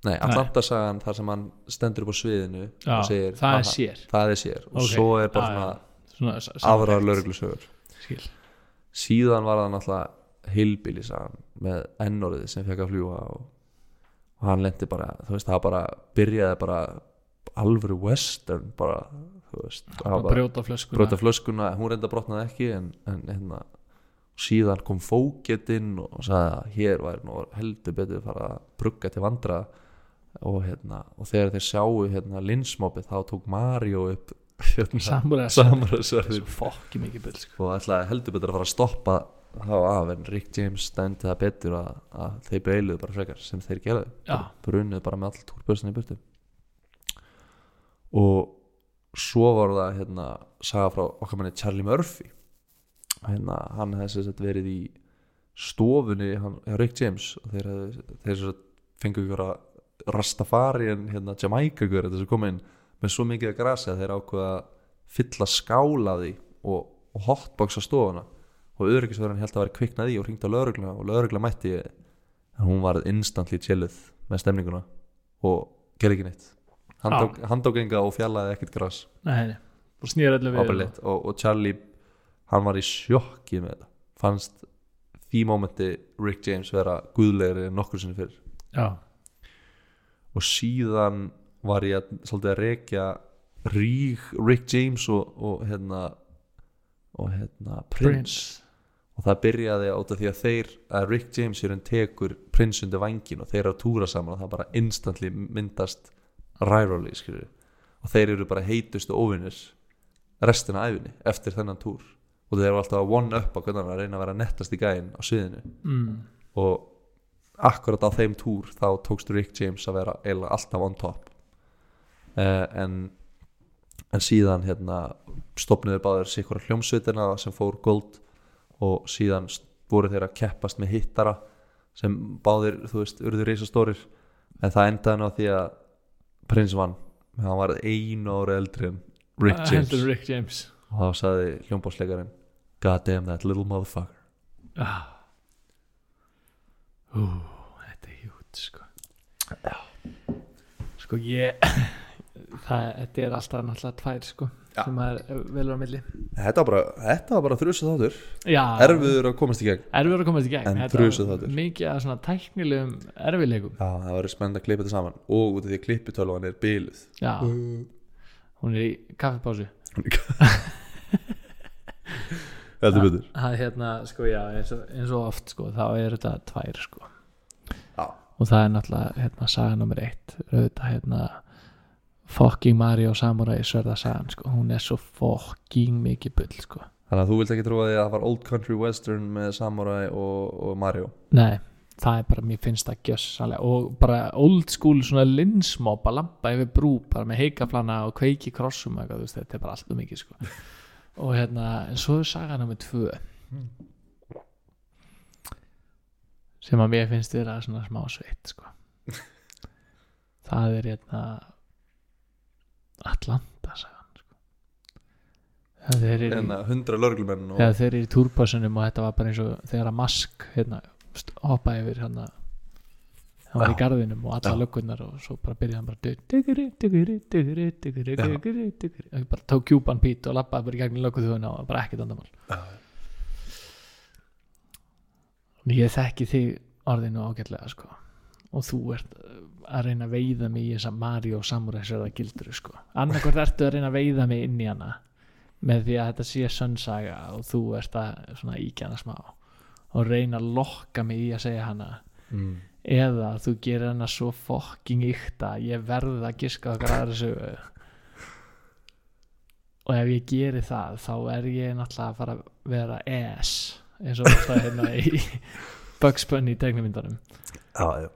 nei, Atlanta-sagan þar sem hann stendur upp á sviðinu Já, og segir það er "Aha, sér." Það er sér. Og Ok, svo er bara svona svona samþykkt. lauruglusögur síðan var það náttúrulega heilbílisagan með ennoriði sem fekk að fljúa og, og hann lendi bara þú veist, það bara byrjaði bara alvöru western bara, þú veist var bara brjóta flöskuna. brota flöskuna, hún reynda brotnaði ekki en, en hérna síðan kom fóketinn og sagði að hér væri nú heldur betur fara að brugga til vandra og hérna og þegar þeir sjáu hérna linsmópið þá tók Mario upp hérna, samræðsverðin sko. og ætlaði heldur betur að fara að stoppa þá af en Rick James stendi það betur að, að þeir beiluðu bara frekar sem þeir gerðu. Já. brunuðu bara með all túrbörsin í burtu. Og svo var það hérna saga frá okkar manni Charlie Murphy. Hérna hann hefði sagt verið í stofunni hann, hjá Rick James og þeir, þeir sem sagt fengu ykkur að Rastafari en hérna Jamaica ykkur þetta sem kom inn með svo mikið að grasi að þeir ákveða að fylla skála því og, og hotboxa stofuna og öryggisverðan held að vera kviknað í og hringdi á lögregla og lögregla mætti en hún var instantly chilluð með stemninguna og gerði ekki neitt. Enga og fjallaði ekkert gras. Nei, og snýr öllu við og, og Charlie hann var í sjokki með þetta. Fannst því mómenti Rick James vera guðlegri en nokkur sinni fyrir já, og síðan var ég að, svolítið að rekja Rick James og, og hérna og hérna Prince, Prince og það byrjaði át af því að þeir að Rick James er en tekur Prince undir vangin og þeir eru að túra saman og það bara instantly myndast rivalry skilur og þeir eru bara heitustu óvinnir restina af æfinni eftir þennan túr. Og þeir eru alltaf að one up á hvernig hann að reyna að vera nettast í gæinn á sviðinu. Mm. og akkurat á þeim túr þá tókst Rick James að vera eiginlega alltaf on top. Uh, en en síðan hérna stopnuðu báður sikkur hljómsveitina sem fór gold og síðan voru þeir að keppast með hittara sem báðir, þú veist, urðu reisastórir en það endaði nú á því að prins vann, hann var einu ári eldri en Rick Ah, James. Heldur Rick James. Og þá sagði hljómbásleikarinn God damn that little motherfucker. Ah. Ú, þetta er hjút sko. Já. sko ég það, þetta er alltaf náttúrulega tvær sko Já. sem er velur á milli. Þetta var bara, þetta var bara þrjusið þáttur. Erfiður að komast í gegn. Erfiður að komast í gegn. Þetta þrjusu var mikið að svona tæknilegum erfiðleikum. Já, það verður spennt að klippa þetta saman. Og út af því að klippitölvan er bíluð já, hún er í kaffipásu. Heldur betur. Það er hérna sko já eins og, eins og oft sko þá er þetta tvær sko. Já. og það er náttúrulega hérna saga nummer eitt. Auðvitað hérna fucking Mario Samurai sverða sagan sko. Hún er svo fucking mikið bull sko. Þannig að þú vilt ekki trúa því að það var Old Country Western með Samurai og, og Mario? Nei það er bara, mér finnst það gjössalega. Og bara old school svona linsmob að lampa yfir brú bara með heikaflana og kveiki krossum eitthvað, veist, þetta er bara allt um mikið sko. Og hérna, en svo er saga nummer tvö. Sem að mér finnst vera svona smá sveitt sko. Það er hérna Atlanta sagan sko. þeir eru En að hundra lörglumenn og þeir eru í túrbásunum og þetta var bara eins og þegar að mask hérna, hoppaði yfir hérna hann var í garðinum og alla Já. löggunnar og svo bara byrjaði hann bara bara tók kjúpan pít og lappaði bara í gegnum lögguðuna og bara ekkert andamál ég þekki þig orðinu ágætlega sko. Og þú ert að reyna að veiða mig í þessa Mario Samurai sverða gildru sko. Annarkvært ertu að reyna að veiða mig inn í hana með því að þetta sé sönnsaga og þú ert að svona íkja hana smá og reyna að lokka mig í að segja hana. Mm. eða þú gerir hana svo fokking ykta ég verð að giska okkar aðra sögu. Og ef ég geri það þá er ég náttúrulega að fara að vera ass eins og það hérna í Bugs Bunny í tegnumyndanum Já, já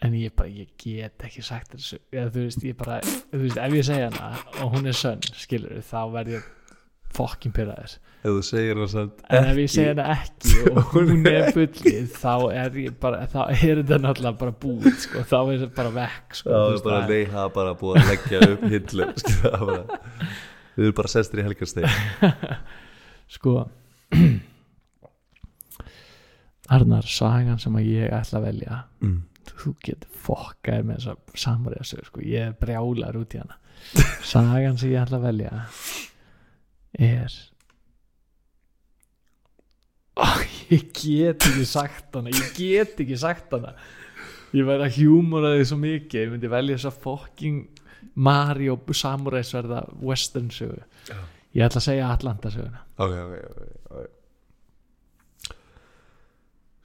en ég bara, ég get ekki sagt þessu eða þú veist, ég bara, þú veist, ef ég segja hana og hún er sönn, skilur þá verð ég fokkin pyrraðir ef þú segir það samt en ef ég segja það ekki og hún er bullið þá er ég bara þá er þetta náttúrulega bara búið sko. þá er þetta bara vekk sko. það Þú er bara það er- það er bara búið að leggja upp hillu við erum bara sestir í helgarsteg sko Arnar, sagan sem að ég ætla að velja mm. Þú getur fokkaðir með þessa samræða sögur sko, ég brjálar út í hana. Sagan sem ég ætla að velja er Ó, ég get ekki sagt hana ég get ekki sagt hana. Ég væri að hjúmora þig svo mikið ég myndi velja þessa fokking Mario Samurai sverða western sögu. Ég ætla að segja Atlanta söguna. Ok, ok, ok, ok.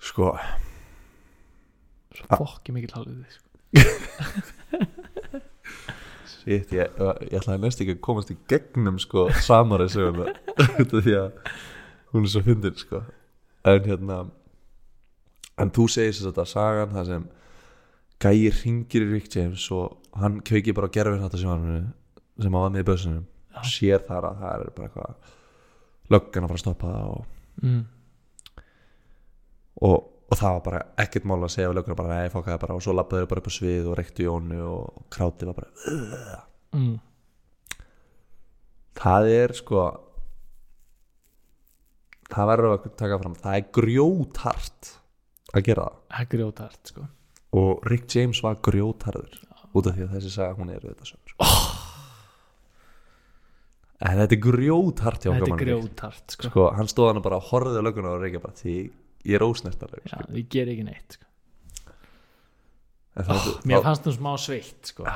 Sko svo Ah. fokki mikil hálfið sko. Shit, ég, ég ætlaði næst ekki að komast í gegnum sko út af því að hún er svo fyndin sko en hérna en þú segir þess að þetta sagan það sem gæir ringir í Rick James og hann kveikir bara á gerfin þetta sem hann var með í bössunum Já. sér þar að það er bara eitthvað löggan að fara að stoppa það og, mm. og, og það var bara ekkert mál að segja við lögguna bara nei, fokkaði bara og svo labbaði þau bara upp á svið og reyktu í ónu og krátið var bara Mm. það er sko það verður að taka fram það er grjóthart að gera það það er grjótart sko. og Rick James var grjótharður út af því að þessi saga hún er auðvitað sögur oh. en þetta er grjóthart þetta er grjótart sko. sko, hann stóð hann bara og horfði á löguna og reykja bara því ég er ósnertarleg Já, sko. ég ger ekki neitt sko. en það, oh, þá, mér fannst þú smá sveitt sko.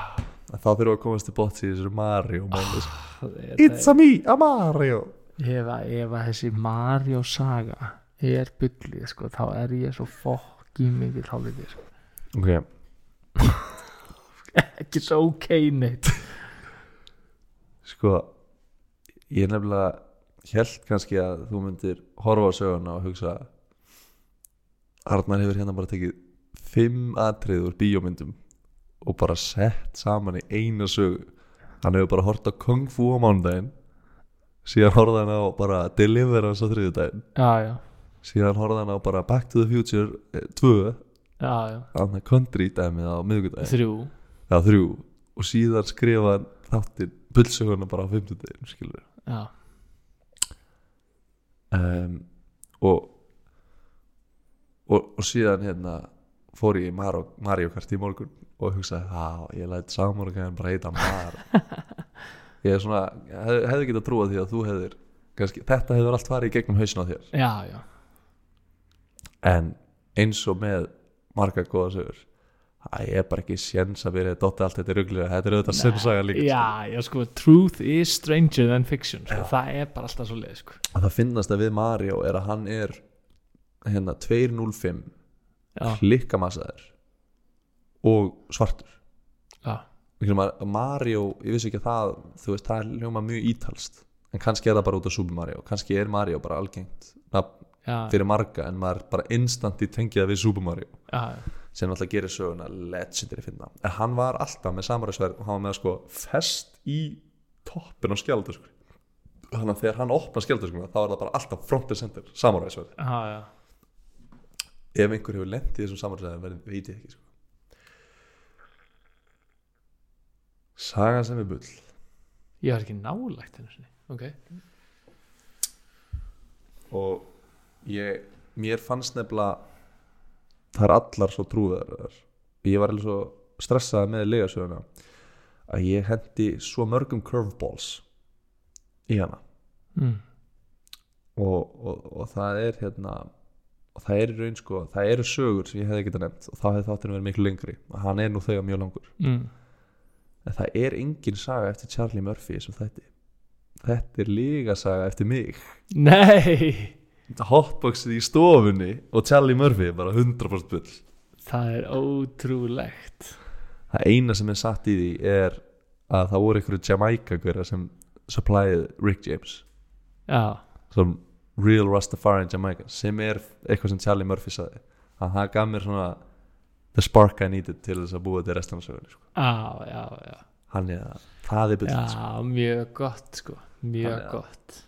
þá þurfum við að komast til bótt í þessu Mario máli, sko. Þetta It's a me, a Mario ef, að, að þessi Mario saga er byllið sko, þá er ég svo fokki mikil hálfið sko. ok, ekki svo ok neitt sko ég nefnilega held kannski að þú myndir horfa á söguna og hugsa Arnar hefur hérna bara tekið fimm atriður bíómyndum og bara sett saman í eina sögu. Hann hefur bara hort á Kung Fu á mánudaginn síðan horfði hann á bara Deliverance á þriðjudaginn. Já, já, síðan horfði hann á bara Back to the Future 2 já, já. annað country dæmið á miðvikudaginn. Þrjú. Já þrjú. Og síðan skrifa hann þáttinn bullsöguna bara á fimmtudaginn skilur um, og, og og síðan hérna fór ég í Mario, Kart í morgun og hugsaði, já, ég læt samorgan bara heita Mar ég er svona, hef, hefði getað trúað því að þú hefðir kannski, þetta hefur allt farið í gegnum hausna á þér já, já. en eins og með marga góða sögur það er bara ekki séns að vera dotti allt þetta rugglega, þetta er auðvitað sensaga líka já, já, sko, truth is stranger than fiction sko. það er bara alltaf svo leið sko. að það finnast að við Mario er að hann er hérna 205 já, klikkamassaður og svartur. Já, að Mario, ég vissi ekki að það þú veist, það er hljóma mjög ítalst en kannski er það bara út af Super Mario. Kannski er Mario bara algengt já, fyrir marga en maður bara instant í tengið við Super Mario já, sem náttúrulega gerir söguna legendary finna en hann var alltaf með samaræsverð og hann var með sko fest í toppin á skjaldaskur þannig að þegar hann opna skjaldaskur þá er það bara alltaf front and center samaræsverð já, já. Ef einhver hefur lent í þessum samaræsverðin veit ég ekki sko. sagan sem er bull ég var ekki nálægt henni sinni. ok, og ég, mér fannst nefnilega það er allar svo trúðar ég var alveg svo stressað með legasöguna að ég hendi svo mörgum curveballs í hana mm. og, og, og það er hérna og það er raun sko, það eru sögur sem ég hefði getað nefnt og þá hefði þátturinn verið miklu lengri. Og hann er nú þegar mjög langur. Mm. en það er engin saga eftir Charlie Murphy sem þetta þetta er líka saga eftir mig. Nei! Hotboxið í stofunni og Charlie Murphy bara 100% bull. Það er ótrúlegt. Það eina sem er satt í því er að það voru einhverju Jamaica hverja sem supplyið Rick James. Já, som real Rastafarian Jamaica sem er eitthvað sem Charlie Murphy saði að það gaf mér svona the spark I needed til þess að búa til restan af sögunni sko. já, já, já. Hann er að það er bull sko. mjög gott sko. Mjög að- gott.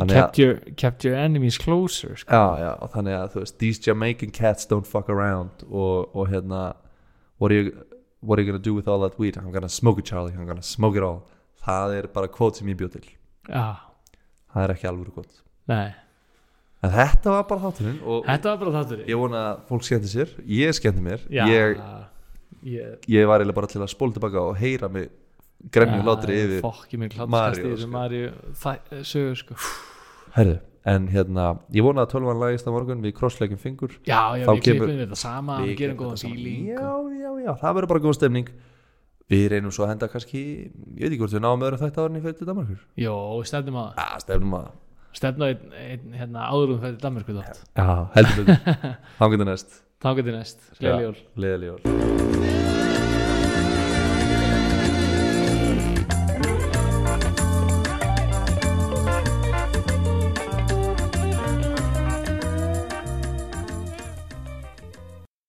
Að- kept your, kept your enemies closer sko. já, já, og þannig að þú veist these Jamaican cats don't fuck around og, og hérna what are, you, what are you gonna do with all that weed? I'm gonna smoke it Charlie, I'm gonna smoke it all. Það er bara kvót sem ég bjóð til. Já, það er ekki alvöru kvót nei, en þetta var bara þátturinn og þetta var bara þáttur ég vona að fólk skemmti sér. Ég skemmti mér. Já, ég, ég ég var eiginlega bara til að spóla tilbaka og heyra mig gremju látri yfir fokki mig Maríu, hláttskast yfir sko. Maríu það sögur sko. Herðu, en hérna ég vona að tölvan lagist á morgun. Við krossleikum fingur. Já, já, Þá við kemur- klippum þetta sama Við gerum góðan fíling já, já, já, það verður bara góð stemning. Við reynum svo að henda kannski ég veit ekki hvort við náum öðrum þetta árinni fyrir til Danmarkur. Jó, stefnum að já, stefnum að stefnum að einn, einn hérna, áður um þetta Danmarku þátt. Já, heldur við þá getur næst. Þá getur næst, gleðileg jól. leðileg jól